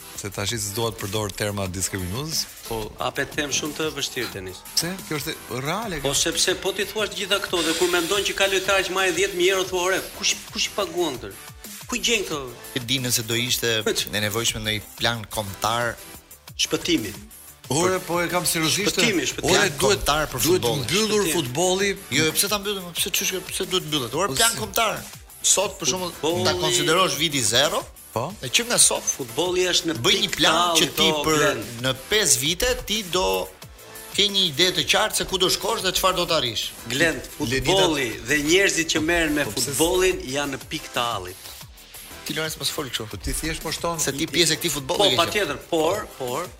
S2: Se
S1: tashi s'duhet përdor terma diskriminues. Po,
S2: po e them shumë të vështirë, Denis.
S1: Pse? Kjo është reale.
S2: Po, sepse po t'i thua të gjitha këto dhe kur mendon që ka lojtarë që marrin 10.000 euro, thua, ore, kush, kush i paguan këta? Ku i gjen këto?
S3: S'e di nëse do ishte i nevojshëm një plan komtar
S2: shpëtimi.
S1: Ore, po e kam seriozisht.
S2: Shpëtimi, shpëtimi.
S1: Ore, duhet
S3: tar për futbollin.
S1: Duhet
S2: mbyllur
S1: futbolli.
S3: Jo, pse ta mbyllim? Pse ç'është, pse duhet mbyllet? Ore, po plan komtar. Sot për shembull, ta konsiderosh viti 0,
S1: Po.
S3: E që nga sot
S2: futbolli është në
S3: bëj një plan që ti për në 5 vite ti do ke një ide të qartë se ku do shkosh dhe çfarë do të arrish.
S2: Glend, futbolli dhe njerëzit që merren me po, futbollin janë në pikë të hallit.
S3: Ti Lorenc mos fol kështu.
S1: Po ti thjesht po shton
S3: se s'je pjesë e këtij futbolli. Po
S2: patjetër, por, por,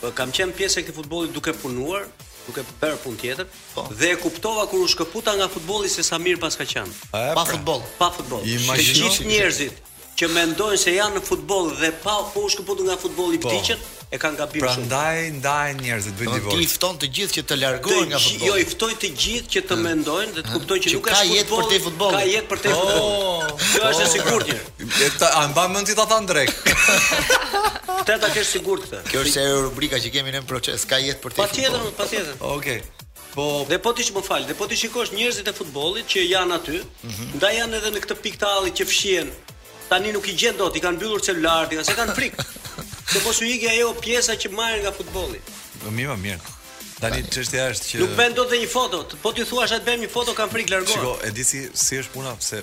S2: Po kam qenë pjesë e këtij futbolli duke punuar, duke bërë punë tjetër
S3: po.
S2: dhe e kuptova kur u shkëputa nga futbolli se sa mirë paska qenë.
S1: Pa,
S3: pa
S1: pra.
S3: futboll,
S2: pa futboll.
S1: Imagjino
S2: që njerëzit që mendojnë se janë në futboll dhe po po u shkëputën nga futbolli
S1: po.
S2: vdiqën, e kanë gabim pra, shumë.
S1: Prandaj ndajnë njerëzit bëjnë divorc.
S3: Ti fton të gjithë që të largohen nga futbolli.
S2: Jo, i ftoj të gjithë që të mendojnë dhe të kuptojnë që nuk
S3: ka jetë përtej futbollit.
S2: Ka jetë përtej futbollit. Kjo është e sigurt.
S1: A mban mend ti ta thanë drejt?
S2: Te ta kesh sigurt këtë.
S3: Kjo është ajo rubrika që kemi në proces, ka jetë përtej.
S2: Patjetër, patjetër.
S1: Okej. Po
S2: dhe po ti më fal, dhe po t'i shikosh njerëzit e futbollit që janë aty,
S1: mhm.
S2: ndaj janë edhe në këtë pikë të hallit që fshihen. Tani nuk i gjen dot, i kanë mbyllur celularët, kanë se kanë frikë. Se mos u ikën ajo pjesa që marrin nga futbolli.
S1: Po mirë, mirë. Tani çështja është që
S2: Nuk bën dot dhe një foto. Po t'i thuash të bëjmë një foto, kanë frikë largohen.
S1: Shiko, e di si si është puna, pse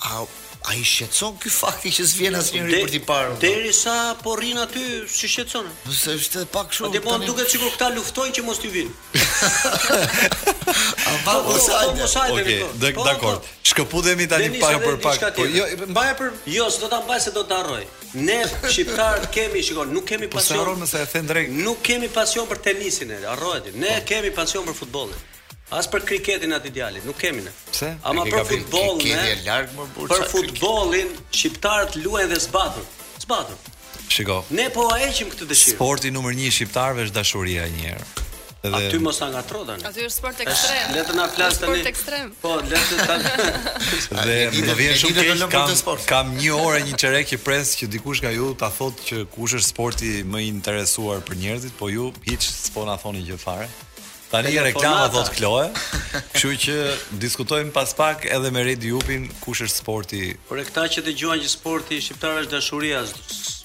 S3: A a i shqetëson ky fakti që s'vjen asnjëri për t'i parë? vëlla?
S2: Derisa po rrin aty, s'i shqetëson?
S3: Nëse është edhe
S2: pak
S3: shumë.
S2: Atë po
S3: tani-
S2: duket sikur këta luftojnë që mos t'i vinë.
S3: A pa
S2: Po, po,
S3: mos
S2: po,
S3: hajde.
S2: mos hajde,
S1: Okej,
S2: Niko.
S1: dak-
S2: Po,
S1: dakord.
S2: po.
S1: Shkëputemi tani
S2: Denis,
S1: pak
S2: edhe
S1: për pak.
S2: diçka
S1: Po
S2: tjetër.
S1: jo, mbaje për
S2: Jo, s'do ta mbaj se do ta harroj. Ne shqiptarët kemi, shiko, nuk kemi
S1: Po se
S2: pasion.
S1: harron nëse e the drejt.
S2: Nuk kemi pasion për tenisin, e, harrojeni. Ne kemi pasion për futbollin. As për kriketin e tyt djali, nuk kemi ne.
S1: Pse?
S2: Ama për futbollin, kemi
S3: e larg më burrë.
S2: Për futbollin shqiptarët luajnë dhe zbathur. Zbathur.
S1: Shiko.
S2: Ne po ua heqim këtë dëshirë.
S1: Sporti numër 1 i shqiptarëve është dashuria e njëherë. Dhe...
S2: Aty mos na ngatrro tani.
S4: Aty është sport ekstrem.
S2: Le të na flas tani.
S4: Sport ekstrem.
S2: Po, le të ta.
S1: Dhe më vjen shumë keq kam kam një orë e një çerek që pres që dikush nga ju ta thotë që kush është sporti më i interesuar për njerëzit, po ju hiç s'po na thoni gjë fare. Tani reklama thot Kloe. Kështu që diskutojmë pas pak edhe me Redi Jupin kush është sporti.
S2: Ore këta që dëgjuan që sporti shqiptar është dashuria,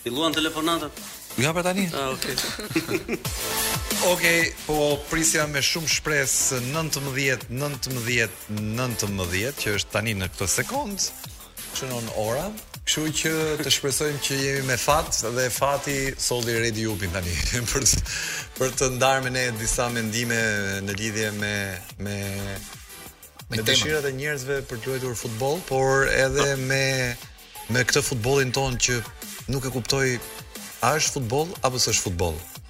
S2: filluan telefonatat.
S1: Nga, ja për tani?
S2: Ah, okay.
S1: okay, po prisja me shumë shpresë 19 19 19 që është tani në këtë sekond. Shënon ora, kështu që të shpresojmë që jemi me fat dhe fati solli Redi Jupin tani për të, për të ndarë me ne disa mendime në lidhje me me me dëshirat e njerëzve për të luajtur futboll, por edhe me me këtë futbollin tonë që nuk e kuptoj a është futboll apo s'është futboll.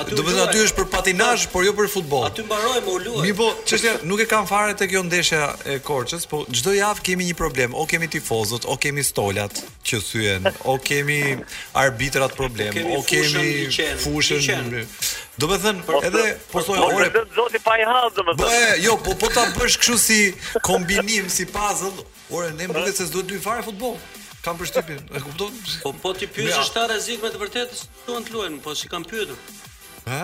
S2: Aty
S1: do të
S2: thotë
S1: aty është për patinazh, por jo për futboll.
S2: Aty mbaroi
S1: muhabeti. Mirëpo, çështja nuk e kam fare tek kjo ndeshja e Korçës, po çdo javë kemi një problem, o kemi tifozët, o kemi stolat që thyen, o kemi arbitrat problem, o kemi
S2: fushën.
S1: Domethënë, po, edhe po, po thoj
S7: po,
S1: ore.
S7: Po s'rri dot pa një hall, domethënë.
S1: Po, jo, po po ta bësh kështu si kombinim, si puzzle, ore ne mbase s'do të duam fare futboll kam përshtypjen. E kupton?
S2: Po po t'i pyesësh ata rrezik me të vërtetë s'? Duan të luajnë, po s'i kanë pyetur.
S1: Ha?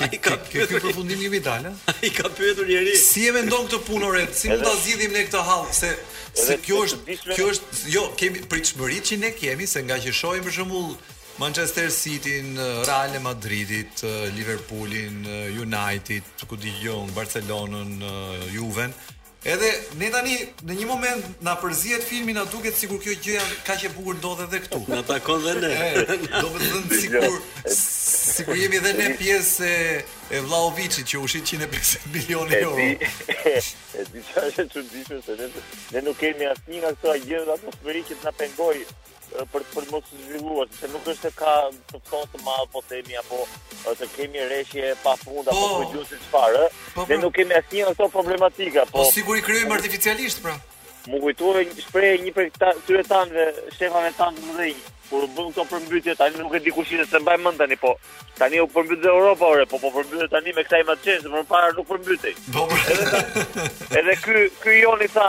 S2: A i ka
S1: pyetur. Ky përfundim fatal, ha?
S2: A i ka pyetur njeri.
S1: Si e mendon këtë punë ore? Si mund ta zgjidhim ne këtë hall se se kjo është kjo është jo, kemi pritshmëritë që ne kemi se ngaqë shohim për shembull Manchester City, Realin e Madridit, Liverpoolin, United, ku di unë, Barcelonën, Juven, Edhe ne tani në një moment na përzihet filmi na duket sikur kjo gjëja kaq e bukur ndodh edhe këtu.
S2: Na takon dhe ne.
S1: Domethënë sikur sikur jemi edhe ne pjesë e, e Vlaoviçit që u shit 150 milionë euro.
S7: E di, e di çfarë është e çuditshme se ne ne nuk kemi asnjë nga këto gjëra atmosferike që na pengojnë për për mos e zhvilluar, se nuk është se ka të ftohtë të madh po themi apo të kemi reshje pa fund apo
S1: po
S7: gjithsesi çfarë.
S1: Po,
S7: ne
S1: po.
S7: nuk kemi asnjë nga këto problematika,
S1: po.
S7: Po
S1: si duket i krijojmë artificialisht pra.
S7: Më kujtove një shprehje një prej ta, këtyre tanëve, shefave tanë të mëdhenj, kur u bënë këto përmbytje, tani nuk e di kush ishte se mbaj mend tani, po tani u përmbyt dhe Europa ore, po po përmbytet tani me këto imazhe se më parë nuk përmbytej.
S1: Po, po.
S7: Edhe edhe ky ky joni tha,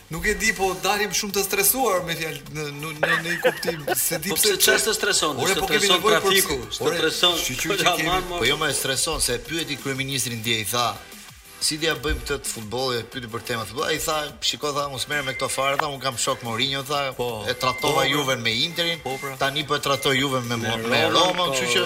S1: Nuk e di, po dalim shumë të stresuar me fjalë në në në një kuptim, s'e di
S2: po pse. Po pse çfarë të streson?
S1: Ore po kemi nevojë për
S2: trafiku, të streson. Po
S3: jo më streson se e pyeti kryeministrin dje i tha, si t'ia bëjmë këtë të futbollit, e pyeti për temën e futbollit, ai tha, shiko tha, mos merrem me këto fare, tha, unë kam shok Mourinho tha, po, e trajtova
S1: po,
S3: Juven me Interin,
S1: po, pra.
S3: tani po e trajtoj Juven me me Roma, kështu që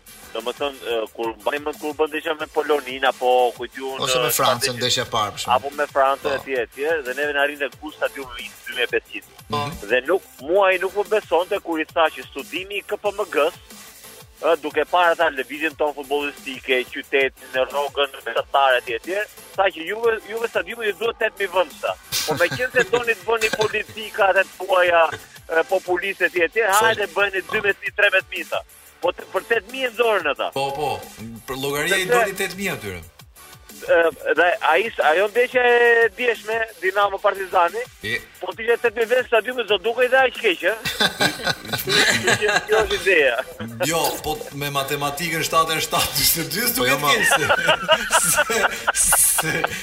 S7: Domethënë, kur bënim kur bënim ndeshje me Poloninë, apo ku t'ju në...
S3: Ose me Francën, ndeshja e parë, për shembull.
S7: Apo me Francën, po. etj., etj., dhe neve na rrinte ngushtë stadiumi 2500.
S3: Mm -hmm.
S7: Dhe nuk, mua ai nuk më besonte kur i thashë që studimi i KPMG-s, duke parë ata lëvizjen tonë futbollistike, qytetin, në rrogën, në mesatare, etj., etj., tha që juve, juve stadiumi ju duhet 8.000 vendesh. Po meqenëse doni të bëni politika dhe të tuaja, populiste etj., etj., hajde bëni 12.000, 13.000, Po të, për 8000 e nxorën ata.
S1: Po po, po llogaria i doli 8000 atyre.
S7: Dhe ai ajo ndeshja e djeshme Dinamo Partizani. Po të ishte tetë mijë stadiumi s'do dukej dhe aq keq, ë? Kjo është ideja.
S1: Jo, po me matematikën 77 42 s'do
S3: të
S1: kesh. Se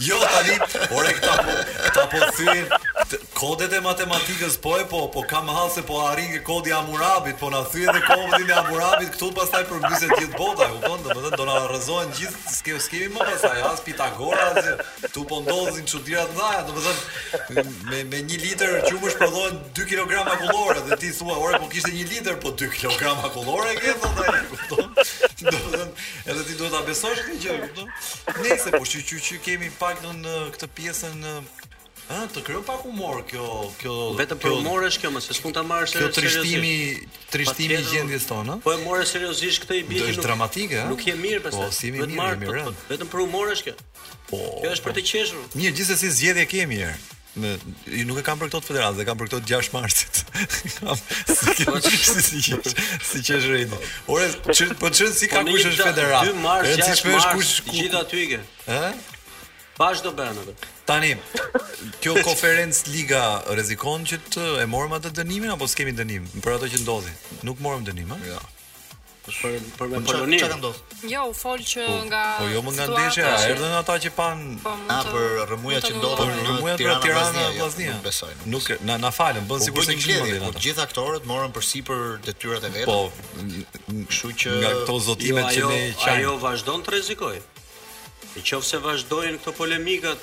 S3: Jo tani, ore
S1: këta po, këta po thyen kodet e matematikës po e po, po kam hall se po arrijnë ke kodi i Hamurabit, po na thyen dhe kodin e Hamurabit këtu pastaj përmbyset gjithë bota, e kupton? Domethënë do na rrëzohen gjithë, s'ke s'kemi më pastaj as Pitagora as gjë. Këtu po ndodhin çudira të mëdha, domethënë me me 1 litër qumësh prodhohen 2 kilogram akullore dhe ti thua, ore po kishte 1 litër, po 2 kilogram akullore ke thotë ai, kupton? Domethënë edhe ti duhet ta besosh këtë gjë, kupton? Nejse, po që që që kemi pak në në këtë pjesën në... Ha, të krijon pak humor kjo... kjo
S2: Vetëm për humor është kjo, më se s'mund ta marrësh
S1: se...
S2: Kjo
S1: trishtimi, trishtimi i gjendjes tonë, ha?
S2: Po e more seriozisht këtë i bie që nuk...
S1: dramatike, ha?
S2: Nuk je mirë, pastaj?
S1: Po, si
S2: mi
S1: mirë,
S2: marë,
S1: mi
S2: mirë, Vetëm për humor është kjo.
S1: Po,
S2: kjo është për po. të qeshur.
S1: Mirë, gjithsesi zgjedhje kemi, e. Më, jo nuk e kam për këto të federatës, e kam për këto të 6 marsit. Kam, si ke po, si si që si që është redi. Ore, që, po që si ka
S2: po,
S1: kush është federata?
S2: 2 mars, 6 mars,
S1: kush, ku...
S2: gjithë aty ke.
S1: E?
S2: Pash do bërën atë.
S1: Tani, kjo Conference Liga rrezikon që të e morëm atë dënimin, apo s'kemi dënim për ato që ndodhën? Nuk morëm dënim, a? Ja. Jo.
S2: Për për me Poloninë.
S3: Çka ka ndodhur?
S4: Jo, u fol që po, nga
S1: Po jo më nga ndeshja, erdhën ata që panë
S4: po, a
S3: për rrëmuja që
S1: ndodhën
S3: në
S1: rrëmuja Tiranë,
S3: Tirana, jo,
S1: Vllaznia.
S3: Nuk besoj. Nuk
S1: na na falën,
S3: bënë
S1: sikur s'e kishin
S3: mendin
S1: ata.
S3: Po gjithë aktorët morën përsipër detyrat e veta.
S1: Po,
S3: kështu që
S1: nga këto zotimet jo,
S2: që
S1: ne qajmë.
S2: Ajo vazhdon të rrezikojë. Në qoftë se vazhdojnë këto polemikat,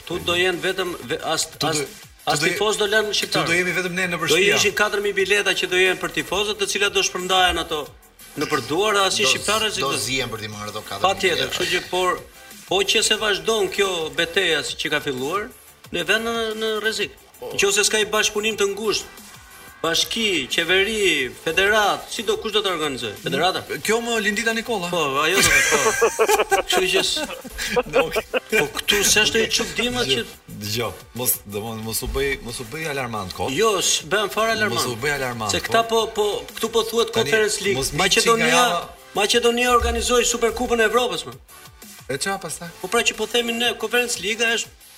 S1: Këtu
S2: do jenë vetëm as as
S1: asnjë
S2: tifoz do lënë shqiptar.
S1: Këtu do jemi vetëm ne në
S2: përshtia.
S1: Do
S2: ishin 4000 bileta që do jenë për tifozët, të cilat do shpërndahen ato nëpër duar dhe
S3: asnjë
S2: shqiptar as
S3: do zihen për të marrë ato 4000 bileta.
S2: Patjetër, kështu që por po që se vazhdon kjo beteja që ka filluar, ne vënë në rrezik. Nëse s'ka një bashkëpunim të ngushtë bashki, qeveri, federatë, si do, kush do ta organizojë? Federata.
S1: Kjo më Lindita Nikolla.
S2: Po, ajo do të thotë. Kështu që po këtu s'është e çuditme që
S1: dëgjoj. Mos domon mos u bëj mos u bëj alarmant kot.
S2: Jo, s'bëhem fare alarmant.
S1: Mos u bëj alarmant.
S2: Se këta po po këtu po thuhet Conference League. Maqedonia Maqedonia organizoi Superkupën e Evropës më.
S1: E çfarë pastaj?
S2: Po pra që po themi ne Conference League është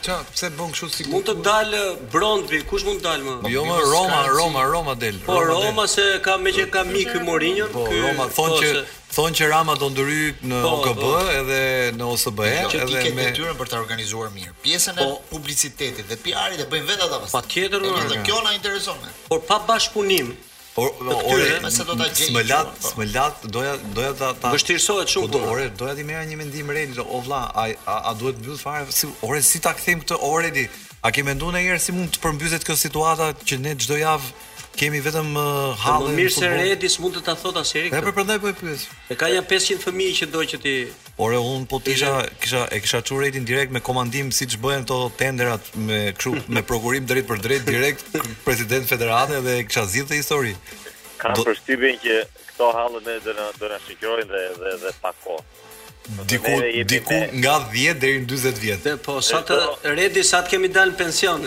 S1: Ça, pse bën kështu si
S2: Mund të dal Brondby, kush mund të dal më?
S1: Jo më Roma, Roma, Roma del.
S2: Po Roma se ka me që ka mik ky Mourinho.
S1: Po Roma thon që thon që Rama do ndërhyjë në OKB edhe në OSBE
S3: edhe me
S1: Ti
S3: ke detyrën për ta organizuar mirë. Pjesën e publicitetit dhe PR-it e bëjnë vetë ata pastaj.
S2: Patjetër.
S3: Kjo na intereson ne.
S2: Por pa bashkëpunim, Po
S1: ore, s'më
S3: latë,
S1: s'më latë, doja doja ta ta
S2: vështirësohet shumë
S1: po,
S2: puna.
S1: Ore, doja t'i merrja një mendim Redi, o vlla, a a duhet mbyll fare? Si ore si ta kthejmë këtë o Redi? A ke menduar ndonjëherë si mund të përmbyset kjo situata që ne çdo javë kemi vetëm uh, halle.
S2: Po mirë se Redi s'mund të ta
S1: thotë ashiqare
S2: këtë.
S1: Po prandaj po e pyes.
S2: E ka një 500 fëmijë që do që t'i
S1: Ore un po të isha kisha e kisha çu Redin direkt me komandim siç bëhen këto tenderat me kështu me prokurim drejtpërdrejt direkt president federate dhe kisha zgjidh këtë histori.
S7: Kam
S1: Do...
S7: përshtypjen që këto halle ne do na do na shoqërojnë dhe dhe dhe pak kohë.
S1: Diku diku
S7: me...
S1: nga 10 deri në 40 vjet.
S2: Po sa të Redi sa të kemi dalë në pension.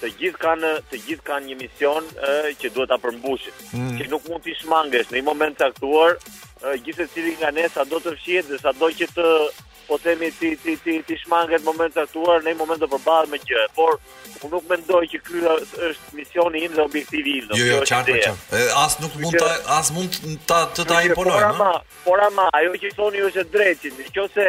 S7: Të
S1: gjithë
S7: kanë të gjithë kanë një mision e, që duhet ta përmbushin.
S1: Mm.
S7: Që nuk mund t'i shmangesh në një moment të caktuar, gjithsecili nga ne sado të fshihet dhe sado që të po themi t'i t'i t'i t'i shmanget moment të caktuar në një moment do përballet me gjë. Por unë nuk mendoj që ky është misioni im dhe objektivi im.
S1: Jo, jo, qartë, qartë. As nuk mund ta as mund ta të ta
S7: imponoj,
S1: por
S7: ama, por ama ajo që thoni është e drejtë, nëse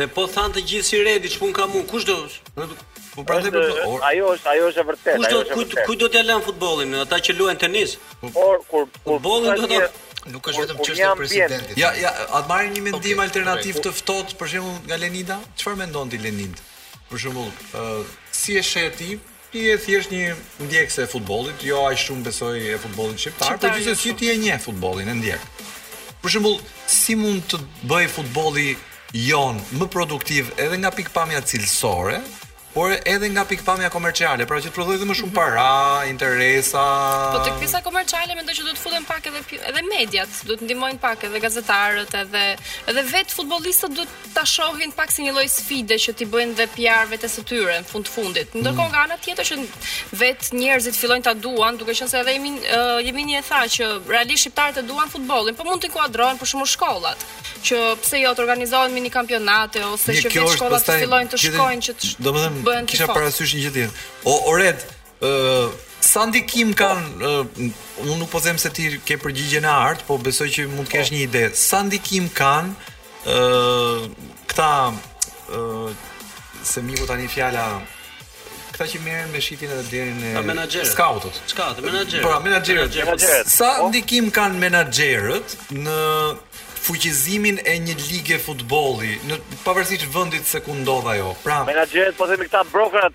S7: E po
S2: thanë të gjithë si Redi ç'punë kam un, kush do?
S1: Po prandaj për po.
S7: Ajo është, ajo është e vërtetë, ajo është e vërtetë.
S2: Kujt do kujt do t'ia lëmë futbollin, ata që luajnë tenis? Po.
S7: Por kur kur
S2: futbolli do të
S3: nuk është vetëm çështje e presidentit.
S1: Ja, ja, a marrim një mendim alternativ të ftohtë për shembull nga Lenida? Çfarë mendon ti Lenind? Për shembull, si e sheh ti Ti je thjesht një ndjekëse e futbollit, jo aq shumë besoj e futbollit shqiptar, por gjithsesi
S4: jo
S1: ti e njeh futbollin, e ndjek. Për shembull, si mund të bëhet futbolli jonë më produktiv edhe nga pikëpamja cilësore, por edhe nga pikëpamja komerciale, pra që të prodhojë dhe më shumë para, interesa.
S4: Po tek pjesa komerciale mendoj që duhet të futen pak edhe edhe mediat, duhet të ndihmojnë pak edhe gazetarët edhe edhe vetë futbollistët duhet ta shohin pak si një lloj sfide që t'i bëjnë dhe PR vetes së tyre në fund fundit. Mm. Ndërkohë nga ana tjetër që vet njerëzit fillojnë ta duan, duke qenë se edhe jemi uh, jemi një e tha që realisht shqiptarët e duan futbollin, po mund të inkuadrohen për shumë shkollat që pse jo të organizohen mini kampionate ose që vetë shkollat të fillojnë të shkojnë që të
S1: domethënë kisha parasysh një gjë tjetër. O Ored, Ë sa ndikim kanë unë nuk po them se ti ke përgjigjen e artë, po besoj që mund të kesh një ide. Sa ndikim kanë ë këta ë se miku tani fjala këta që merren me shitjen dhe
S2: blerjen
S1: e
S2: menaxherët.
S1: Skautët.
S2: Skautët, menaxherët.
S1: Po, menaxherët. Sa po. ndikim kanë menaxherët në fuqizimin e një lige futbolli, në pavarësisht vendit se ku ndodh ajo. Pra,
S7: menaxherët po themi këta brokerat,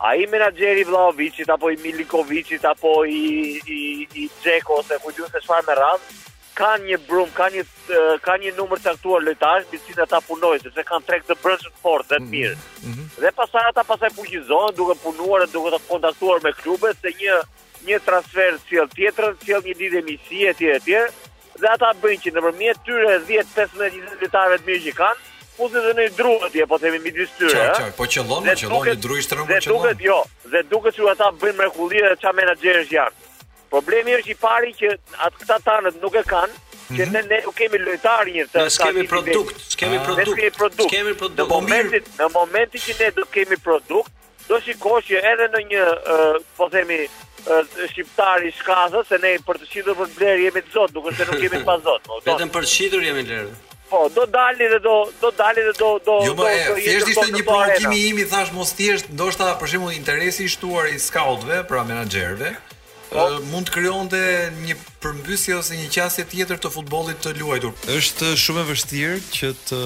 S7: Ai menaxheri i Vlahoviçit, apo i Milinkoviçit, apo i, i, i Xheko, ose ku di unë se çfarë me radhë, ka një brumë, ka një, ka një numër të caktuar lojtarësh, për të cilët ata punojnë, sepse kanë treg të brendshëm të fortë dhe të mhm, mirë. Mm -hmm. Dhe pastaj ata pastaj fuqizohen, duke punuar dhe duke u kontaktuar me klubet, se një, një transfer sjell tjetrën, sjell një lidhje miqësie, e tjera, e tjera, dhe ata bëjnë që nëpërmjet tyre 10 15 20 lojtarëve të mirë që kanë, fusin dhe ndonjë dru atje, po themi midis tyre.
S1: Qartë, qartë, po qëllon,
S7: po
S1: qëllon një dru i shtrembër qëllon.
S7: Dhe duket jo, dhe duket se ata bëjnë mrekulli dhe ça menaxherësh janë. Problemi është i pari që atë këta tanët nuk e kanë, që mhm. ne ne nuk kemi lojtarë një të sa kemi
S2: produkt,
S7: kemi
S2: produkt,
S7: kemi produkt. Në momentin, në momentin që ne do kemi produkt, Do shikosh që edhe ndonjë, po themi, shqiptar i shkathët se ne për të shitur për të blerë jemi të zotë, nuk është se nuk jemi të pazotë. Po,
S2: Vetëm për të shitur jemi të lerë.
S7: Po, do dali dhe do do dali dhe do do
S1: jo,
S7: do
S1: të
S7: jetë.
S1: Thjesht ishte një provokim i imi, thashë mos thjesht, ndoshta për shembull interesi i shtuar i skautëve, pra menaxherëve, Po mund të krijonte një përmbysje ose një qasje tjetër të futbollit të luajtur. Është shumë e vështirë që të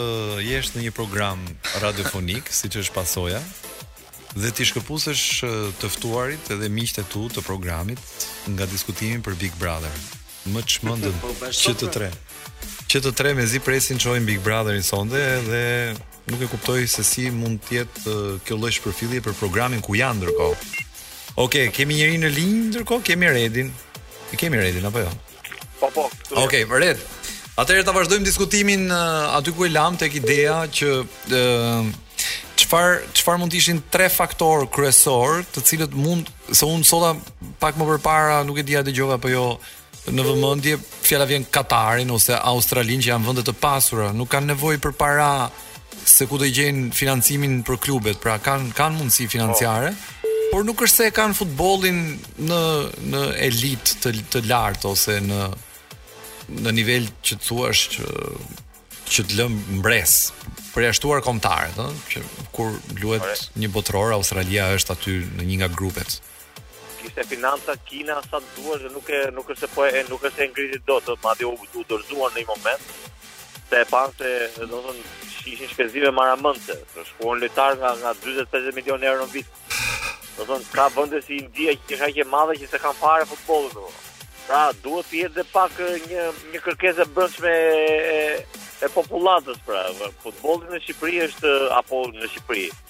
S1: jesh në një program radiofonik, siç është pasoja, dhe t'i shkëpusësh të ftuarit edhe miqtë e tu të programit nga diskutimi për Big Brother. Më çmendën
S2: po,
S1: që të tre. Që të tre mezi presin të shohin Big Brotherin sonte dhe Nuk e kuptoj se si mund të jetë kjo lloj shpërfillje për programin ku janë ndërkohë. Okej, okay, kemi njeri në linjë ndërkohë, kemi Redin. E kemi Redin apo jo?
S7: Po po.
S1: Okej, okay, Red. Atëherë ta vazhdojmë diskutimin uh, aty ku e lamë tek ideja që çfarë uh, çfarë mund të ishin tre faktorë kryesorë, të cilët mund se unë sot pak më përpara nuk e di a dëgjove apo jo Në vëmendje fjala vjen Katarin ose Australinë që janë vende të pasura, nuk kanë nevojë për para se ku do gjejnë financimin për klubet, pra kanë kanë mundësi financiare, oh. por nuk është se e kanë futbollin në në elitë të të lartë ose në në nivel që të thuash që që të lën mbresë përjashtuar kombëtaret, ëh, që kur luhet një botëror Australia është aty në një nga grupet.
S7: Kishte financa Kina sa të duash dhe nuk e nuk është se po e nuk është se e ngriti dot, do të madje u, u dorëzuan në një moment se e panë se do të thonë ishin shpenzime maramëndse, shkuan lojtarë nga nga 40-50 milionë euro në vit. Do të thonë ka vende si India që është aq e madhe që s'e kanë fare futbollin do. Pra duhet të jetë dhe pak një një kërkesë e brendshme e, e popullatës pra. Futbolli në Shqipëri është apo në Shqipëri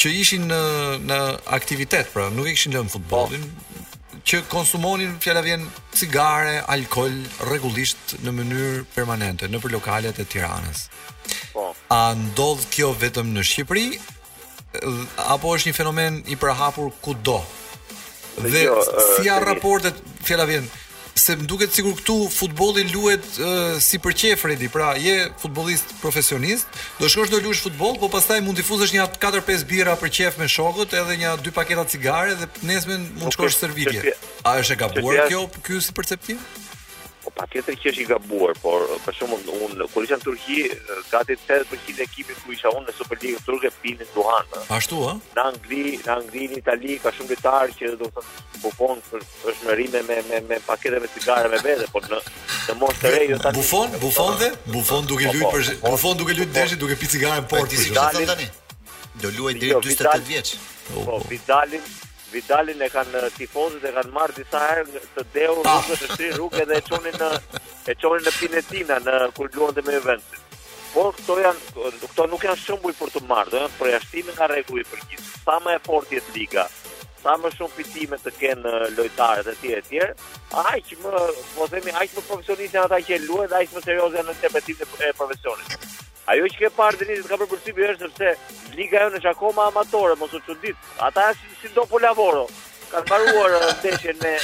S7: që
S1: ishin në në aktivitet, pra nuk e kishin lënë futbollin, po. që konsumonin fjala vjen cigare, alkool rregullisht në mënyrë permanente nëpër lokalet e Tiranës.
S7: Po.
S1: A ndodh kjo vetëm në Shqipëri apo është një fenomen i përhapur kudo? Dhe
S7: jo,
S1: si janë raportet, fjala vjen, se më duket sikur këtu futbolli luhet si për qejf Fredi, pra je futbollist profesionist, do shkosh do luash futboll, po pastaj mund të fusësh një 4-5 birra për qejf me shokët, edhe një dy paketa cigare dhe nesër mund
S7: të
S1: shkosh
S7: stërvitje.
S1: A është e gabuar kjo ky si perceptim?
S7: Po patjetër që është i gabuar, por për shembull unë, kur isha në Turqi, gati 80% e ekipit ku isha unë në Superligën turke, pinin duhan.
S1: Ashtu, a?
S7: Në Angli, në Angli, në Itali, ka shumë lojtarë që do të Buffon për Është me rime me me me paketë me cigare me vete, po në në moshë të re jo tani.
S1: Buffon, Buffon dhe Buffon duke
S7: po,
S1: lujt
S7: po,
S1: për
S7: po.
S1: Buffon duke lujt ndeshje duke pi cigare
S3: në
S1: portë.
S3: Vidalin tani. Do luaj deri 48
S7: jo,
S3: vjeç.
S7: Po, Vidalin Vidalin e kanë tifozët e kanë marrë disa herë të dehur ah. rrugës të shtrirë rrugëve dhe e çonin në e çonin në Pinetina në kur luante me Juventusin. Po këto janë këto nuk janë shembuj për të marrë, do janë përjashtime nga rregulli përgjithësi sa më e fortë të jetë liga. sa më shumë fitime të kenë lojtarët etj etj, aq më, po themi, aq më profesionistë janë ata që luajnë dhe aq më serioze janë në interpretimin e profesionit. Ajo që ke parë Denis e të ka bërë përshtypje është sepse liga jonë është akoma amatore, mos u çudit. Ata janë si, si do po lavoro. Ka mbaruar uh, ndeshjen me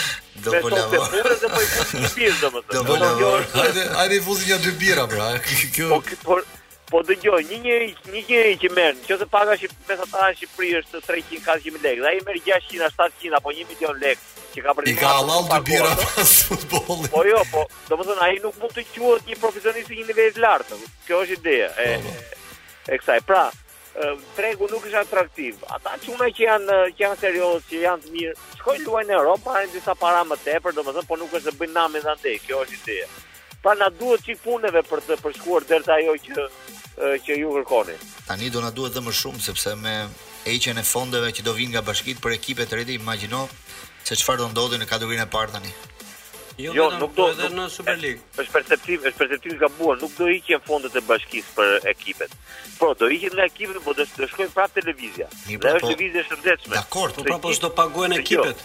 S7: Do po
S3: lavoro.
S7: Do po
S3: lavoro.
S7: Do po
S3: lavoro.
S1: Hajde, hajde fusim një dy bira pra. Kjo
S7: po, por Po dëgjoj, një njeri, një njeri që merr, nëse paga mesatare në Shqipëri është 300 400 mijë lekë, dhe ai merr 600 700 apo 1 milion lekë, që ka bërë.
S1: I ka hallall të bira pas futbollit.
S7: Po jo, po, domethënë ai nuk mund të quhet një profesionist i një niveli të lartë. Kjo është ideja e po, po. e kësaj. Pra, tregu nuk është atraktiv. Ata çuna që janë që janë serioz, që janë të mirë, shkojnë luajnë në Europë, marrin disa para më tepër, domethënë po nuk është të bëjnë namin dhe andej. Kjo është ideja. Pra na duhet çik punëve për të shkuar deri te ajo që që ju kërkoni.
S3: Tani do na duhet dhe më shumë sepse me heqjen e fondeve që do vijnë nga bashkitë për ekipe të rrite, imagjino se çfarë do ndodhi në kategorinë e parë tani.
S2: Jo,
S7: jo nuk do
S2: edhe në Superligë.
S7: Është perceptim, është perceptim i gabuar, nuk do hiqen fondet e bashkisë për ekipet. Po, do hiqen nga ekipet, por do të shkojnë prapë te
S3: lëvizja.
S7: Dhe është
S3: po,
S7: lëvizje e shëndetshme.
S3: Dakor,
S2: po
S1: prapë
S7: do paguhen ekipet.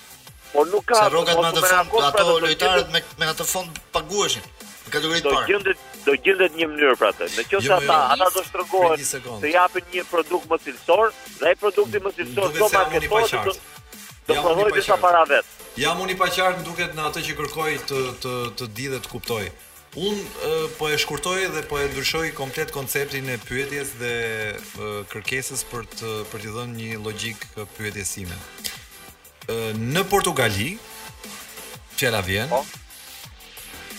S1: Po
S7: nuk ka.
S3: Sa rrogat me atë fond, ato lojtarët me me atë fond paguheshin. Në kategorinë e parë.
S7: Do gjendet do gjendet një mënyrë për atë. Në qoftë
S1: jo,
S7: ata,
S1: jo,
S7: ata do
S1: shtrëngohen
S7: të japin një produkt më cilësor, dhe ai produkti më cilësor do marketohet. Do prodhojë disa para vet.
S1: Jam unë i paqartë më duket në atë që kërkoj të të të di dhe të kuptoj. Unë po e shkurtoj dhe po e ndryshoj komplet konceptin e pyetjes dhe kërkesës për të për t'i dhënë një logjikë pyetjes sime. Në Portugali fjala vjen.
S7: Po.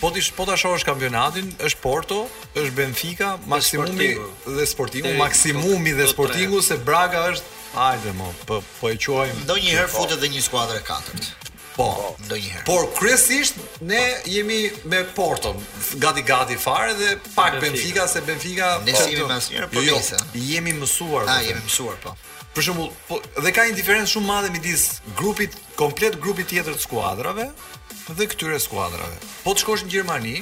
S1: Po ti po ta shohësh kampionatin, është Porto, është Benfica, maksimumi dhe Sportingu, maksimumi dhe Sportingu se Braga është Hajde mo, po po e quajmë.
S3: Ndonjëherë po. futet edhe një skuadër e katërt.
S1: Po,
S3: ndonjëherë.
S1: Por kryesisht ne jemi me Porton, gati gati fare dhe pak
S2: Benfica
S1: se Benfica
S3: ne si
S1: jemi
S3: më asnjëherë po
S1: jo, jo. jemi mësuar.
S3: Ah, jemi mësuar po.
S1: Për shembull, po dhe ka një diferencë shumë madhe midis grupit komplet grupit tjetër të skuadrave dhe këtyre skuadrave. Po të shkosh në Gjermani,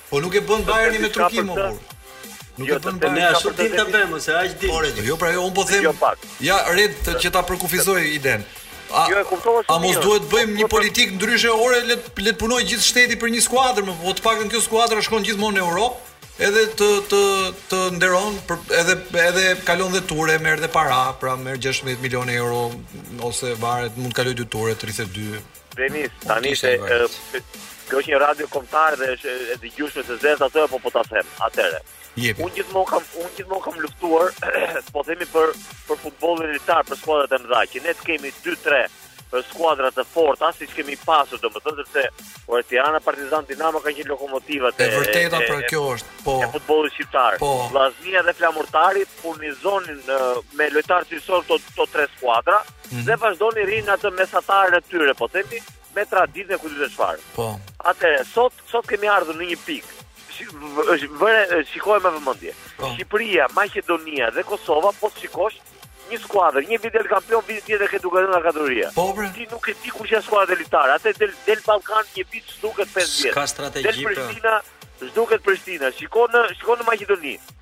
S1: Po nuk e bën Bayerni me
S7: trukim
S1: më burr. Nuk
S7: jo,
S1: e bën
S7: Bayern.
S2: Ne ashtu dimë ta bëjmë, se aq dimë.
S1: Por jo, pra jo, un po them.
S7: Jo pak.
S1: Ja, red pak që ta përkufizoj iden. A,
S7: jo, e kuptova shumë.
S1: A
S7: mos
S1: duhet të bëjmë një politikë ndryshe ore le le të punojë gjithë shteti për një skuadër, mo po të paktën kjo skuadër shkon gjithmonë në Europë edhe të të të nderon për, edhe edhe kalon dhe ture, merr dhe para, pra merr 16 milionë euro ose varet mund të kalojë dy ture 32
S7: Denis, tani se kjo është një radio kombëtare dhe është e dëgjueshme se s'e them atë apo po ta them. Atëre.
S1: Jepi.
S7: Unë gjithmonë kam unë gjithmonë kam luftuar, po themi për për futbollin elitar, për skuadrat e mëdha, që ne të kemi 2-3 për skuadra të forta, siç kemi pasur, domethënë sepse Tirana Partizan Dinamo kanë qenë lokomotiva
S1: të vërteta për pra, kjo është, po.
S7: E futbollit shqiptar.
S1: Po.
S7: Vllaznia dhe Flamurtari furnizonin me lojtarë cilësor këto këto tre skuadra.
S1: mm -hmm.
S7: dhe vazhdojnë rrinë atë mesataren të tyre, po themi, me traditën e kujt e çfarë.
S1: Po.
S7: Atë sot sot kemi ardhur në një pikë është vëre shikoj me vëmendje.
S1: Po.
S7: Shqipëria, Maqedonia dhe Kosova po shikosh një skuadër, një vit del kampion, vit tjetër ke duke rënë kategoria.
S1: Po bre.
S7: Ti nuk e di kush janë skuadrat elitare. Atë del del Ballkan një vit s'duket 5 vjet.
S2: Ka strategji.
S7: Del
S2: pra.
S7: Prishtina, s'duket Prishtina. Shikon në shikon në Maqedoni.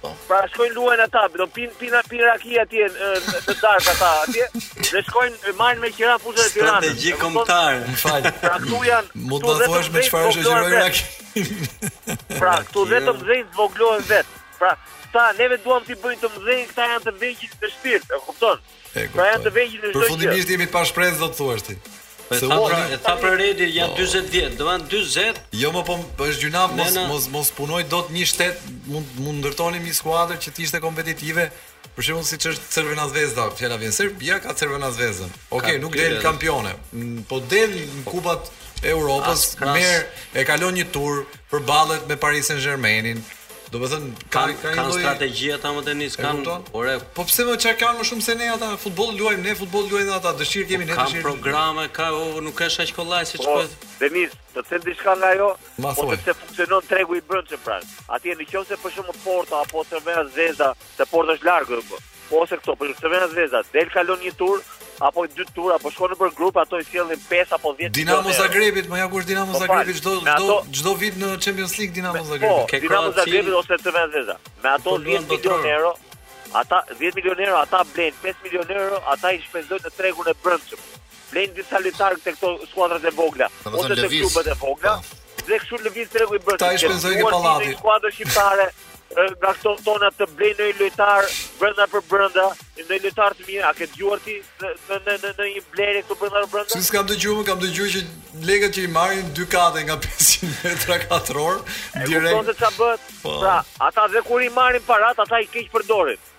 S7: Po. Pra shkojnë luajnë ata, do pinë pinë pinë raki atje në në darkë ata atje. Dhe shkojnë marrin me qira fushën e Tiranës.
S2: Strategji kombëtare,
S1: më fal.
S7: Pra këtu janë.
S1: Mund ta thuash me çfarë është
S7: gjëra
S1: raki.
S7: Pra këtu vetëm zëj zvogëlohen vetë. Pra ta neve duam t'i bëjmë të mëdhenj, këta janë të vegjël në shpirt, e kupton?
S1: E kuptoj.
S7: Pra janë të vegjël në çdo gjë.
S1: Përfundimisht jemi pa shpresë do të thuash ti.
S2: Po
S1: se unë
S2: e tha pra Redi janë 40 po. vjet, do janë 40.
S1: Jo më po është gjynah mos mos mos punojë dot një shtet, mund mund ndërtonim një skuadër që të ishte kompetitive. Për shembull siç është Crvena Zvezda, fjala vjen Serbia ka Crvena Zvezdën. Okej,
S2: okay,
S1: nuk del kampione. Mm, po del në po. kupat e Europës, merr e kalon një tur, përballet me Paris Saint-Germainin. Domethënë ka
S2: kanë,
S1: ka një lloj
S2: strategji ata more
S1: Denis
S2: kanë. Ore,
S1: po pse me çka kanë më shumë se ne ata? Futboll luajmë ne, futboll luajnë ata, dëshirë kemi po
S2: ne
S1: dëshirë.
S2: Ka programe, ka o, nuk është aq kollaj siç
S7: po.
S2: Po,
S7: Denis, të them diçka nga ajo, po sepse funksionon tregu i brendshëm pra. Atje në qoftë se për shembull Porto apo Crvena Zvezda, se Porto është larg, Ose këto, për Crvena Zvezda, del kalon një tur, apo dy ture, apo shkon nëpër grup, ato i sjellin 5 apo 10
S1: Dinamo
S7: e
S1: Zagrebit, më ja kush Dinamo
S7: po
S1: Zagrebit çdo çdo çdo vit në Champions League Dinamo
S7: po,
S1: Zagrebit.
S2: Po,
S7: Dinamo Zagrebit ose Crvena Zvezda. Me ato 10
S2: po,
S7: milionë euro, ata 10 milionë euro, ata blejnë 5 milionë euro, ata i shpenzojnë në tregun e brendshëm. Blejnë disa lojtarë te këto skuadrat e vogla, ose te klubet e vogla, Dhe kështu lëviz tregu i brendshëm.
S1: Ata i shpenzojnë ke pallati.
S7: Skuadra shqiptare nga këto tona të blejë një lojtar brenda për brenda, një lojtar të mirë, a ke dëgjuar ti në në në në një blerje këtu brenda për brenda?
S1: S'kam dëgjuar, kam dëgjuar që lekët që i marrin dy kate nga 500 metra katrorë,
S7: direkt. Po se ça bëhet?
S1: Po.
S7: Pra, ata dhe kur i marrin parat, ata i keqpërdorin.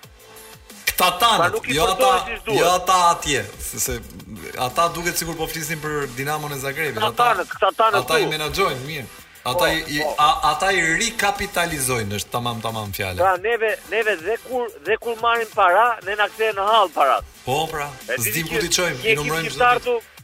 S1: Këta tanët, jo ata, jo ata atje, se ata duket sikur po flasim për Dinamon e Zagrebit.
S7: Këta tanët, këta tanët.
S1: Ata i menaxhojnë mirë. Ata
S7: po,
S1: i
S7: po.
S1: ata i rikapitalizojnë, është tamam tamam fjala.
S7: Pra neve neve dhe kur dhe kur marrim para, ne na kthehen në hall para.
S1: Po pra,
S7: s'dimë
S1: ku t'i çojmë, i numërojmë çdo ditë.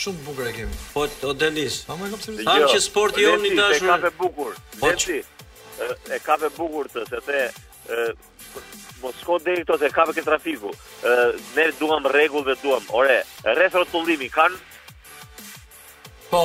S1: Shumë të bukur e kemi.
S2: Po o Denis.
S1: Thamë e kapsirë.
S2: Thamë që sporti jonë i dashur.
S7: Lesi, e kape bukur.
S2: Po
S7: Lesi, e kape bukur ti, sepse, mos shko deri këto se e kape ke trafiku. Ne duam rregull dhe duam. Ore, rrethrrotullimi, kanë?
S1: Po.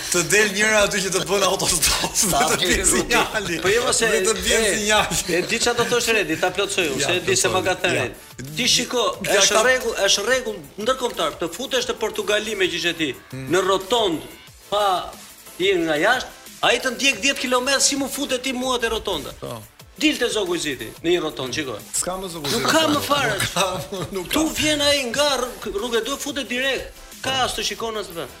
S2: Të
S1: del njëra aty që të bën autostop
S3: dhe
S1: të
S3: bjen
S1: sinjali.
S2: Po jo
S1: se të bën sinjal.
S2: E di çfarë do thosh Redi, ta plotësoj unë, se e di se më ka thënë. Ti shiko, është rregull, është rregull ndërkombëtar të futesh në Portugali me gjithë ti,
S1: hmm.
S2: në rotond pa ti nga jashtë, ai të ndjek 10 km si m'u fute ti mua te rotonda.
S1: Po.
S2: Dil te Zogu i Zi ti në një rotond, shiko.
S1: S'ka më Zogu i Zi ti.
S2: Nuk ka më fare.
S1: Nuk
S2: ka. Të vjen ai nga rruga do futet direkt. Ka as të shikon as
S7: vend.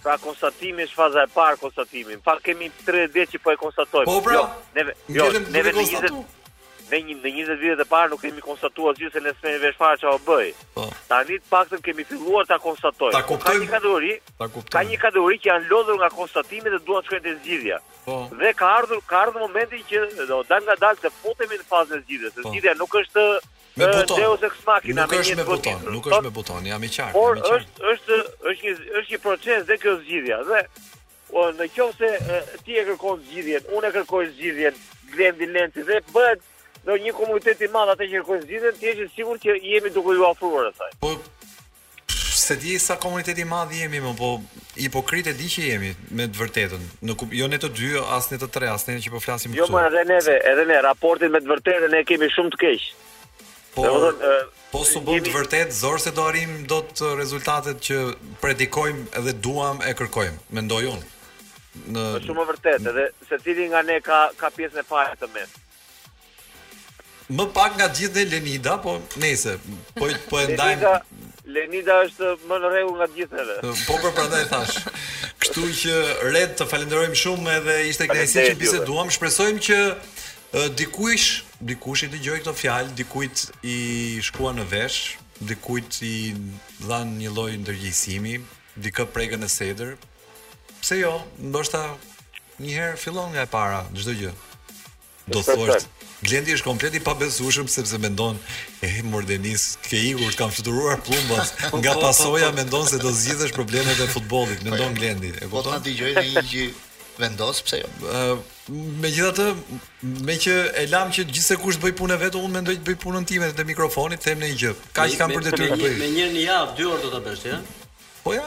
S7: Pra konstatimi është faza e parë konstatimi. Në fakt kemi 30 vjet që po e konstatojmë.
S1: Po pra.
S7: Jo, ne jo, ne vetëm 20 Ne një në 20 vitet e parë nuk kemi konstatuar asgjë se ne s'morëm vesh fare çfarë bëhej.
S1: Po.
S7: Tani të paktën kemi filluar ta konstatojmë.
S1: Ta kuptojmë.
S7: Ka një kategori,
S1: ta
S7: kuptojmë.
S1: Ka
S7: një kategori që janë lodhur nga konstatimi dhe duan të shkojnë te zgjidhja.
S1: Po.
S7: Dhe ka ardhur ka ardhur momenti që do dalngadal të futemi në fazën e zgjidhjes.
S1: Po.
S7: Zgjidhja nuk është
S1: Me buton.
S7: Deus ex machina,
S1: nuk është me buton, nuk është me buton, jam i qartë, jam i qartë.
S7: Por është është është një është një proces dhe kjo zgjidhja dhe o, në qoftë se ti e kërkon zgjidhjen, unë e kërkoj zgjidhjen, Glendi Lenci dhe bëhet në një komunitet i madh ata që kërkojnë zgjidhjen, ti je i sigurt që jemi duke iu afruar asaj.
S1: Po S'e di sa komunitet i madh jemi, po hipokritë e di që jemi me të vërtetën. Në kup, jo ne të dy, as ne të tre, as ne që po flasim
S7: jo,
S1: këtu.
S7: Jo, më edhe neve, edhe ne raportin me të vërtetën e kemi shumë të keq.
S1: Po,
S7: dhe,
S1: po s'u bëmë të vërtetë, zor se do arrijmë dot rezultatet që predikojmë edhe duam e kërkojmë, mendoj unë. Në...
S7: Është shumë e vërtetë, edhe secili nga ne ka ka pjesën e fajit në mes.
S1: Më pak nga të gjithë ne Lenida, po nëse, po po e ndajmë.
S7: Lenida, Lenida është më në rregull nga gjithë neve.
S1: Po po prandaj thashë. Kështu që Red të falenderojmë shumë edhe ishte kënaqësi që biseduam. Shpresojmë që dikush, dikush i dëgjoi këto fjalë, dikujt i shkuan në vesh, dikujt i dhanë një lloj ndërgjegjësimi, dikë prekën në sedër. Pse jo? Ndoshta një herë fillon nga e para çdo gjë. Do thosh, Glendi është komplet i pabesueshëm sepse mendon, eh Mordenis, ke ikur, kanë fluturuar plumbat. Po, nga po, po, pasoja po, po, mendon se do zgjidhesh problemet e futbollit, mendon Glendi. E kupton?
S3: Po ta dëgjojnë një gjë vendos pse jo.
S1: Uh, Megjithatë, meqë e lamë që gjithsekush të bëjë punën e vet, unë mendoj të bëj punën time te mikrofoni, të them ndonjë gjë. Kaq kam për detyrë të bëj.
S2: Me një në javë, dy orë do ta bësh ti, ha?
S1: Po ja,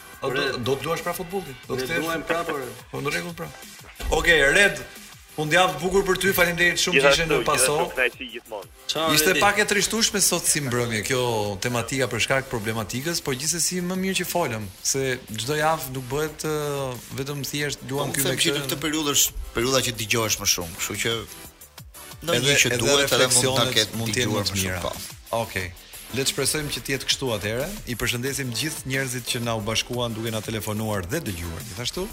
S1: Po do do të luash pra futbollin. Do të kthesh.
S2: Luajmë prapë.
S1: Po në rregull pra. Okej, okay, Red. Fundjavë të bukur për ty, faleminderit shumë që ishe në paso. Ishte pak e trishtueshme sot si mbrëmje kjo tematika për shkak të problematikës, por gjithsesi më mirë që folëm, se çdo javë nuk bëhet uh, vetëm thjesht luam
S3: po,
S1: këtu me
S3: këtë. Në
S1: këtë
S3: periudhë është periudha që dëgjohesh më shumë, kështu që Në një që duhet edhe mund
S1: të
S3: ketë
S1: mund të jetë më të mira.
S3: Po.
S1: Okej. Le të shpresojmë që të jetë kështu atëherë. I përshëndesim gjithë njerëzit që na u bashkuan duke na telefonuar dhe dëgjuar. Gjithashtu,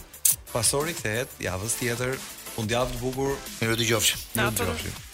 S1: pasori kthehet javës tjetër. Fundjavë të bukur.
S3: Mirë u dëgjofshim.
S1: Mirë u dëgjofshim.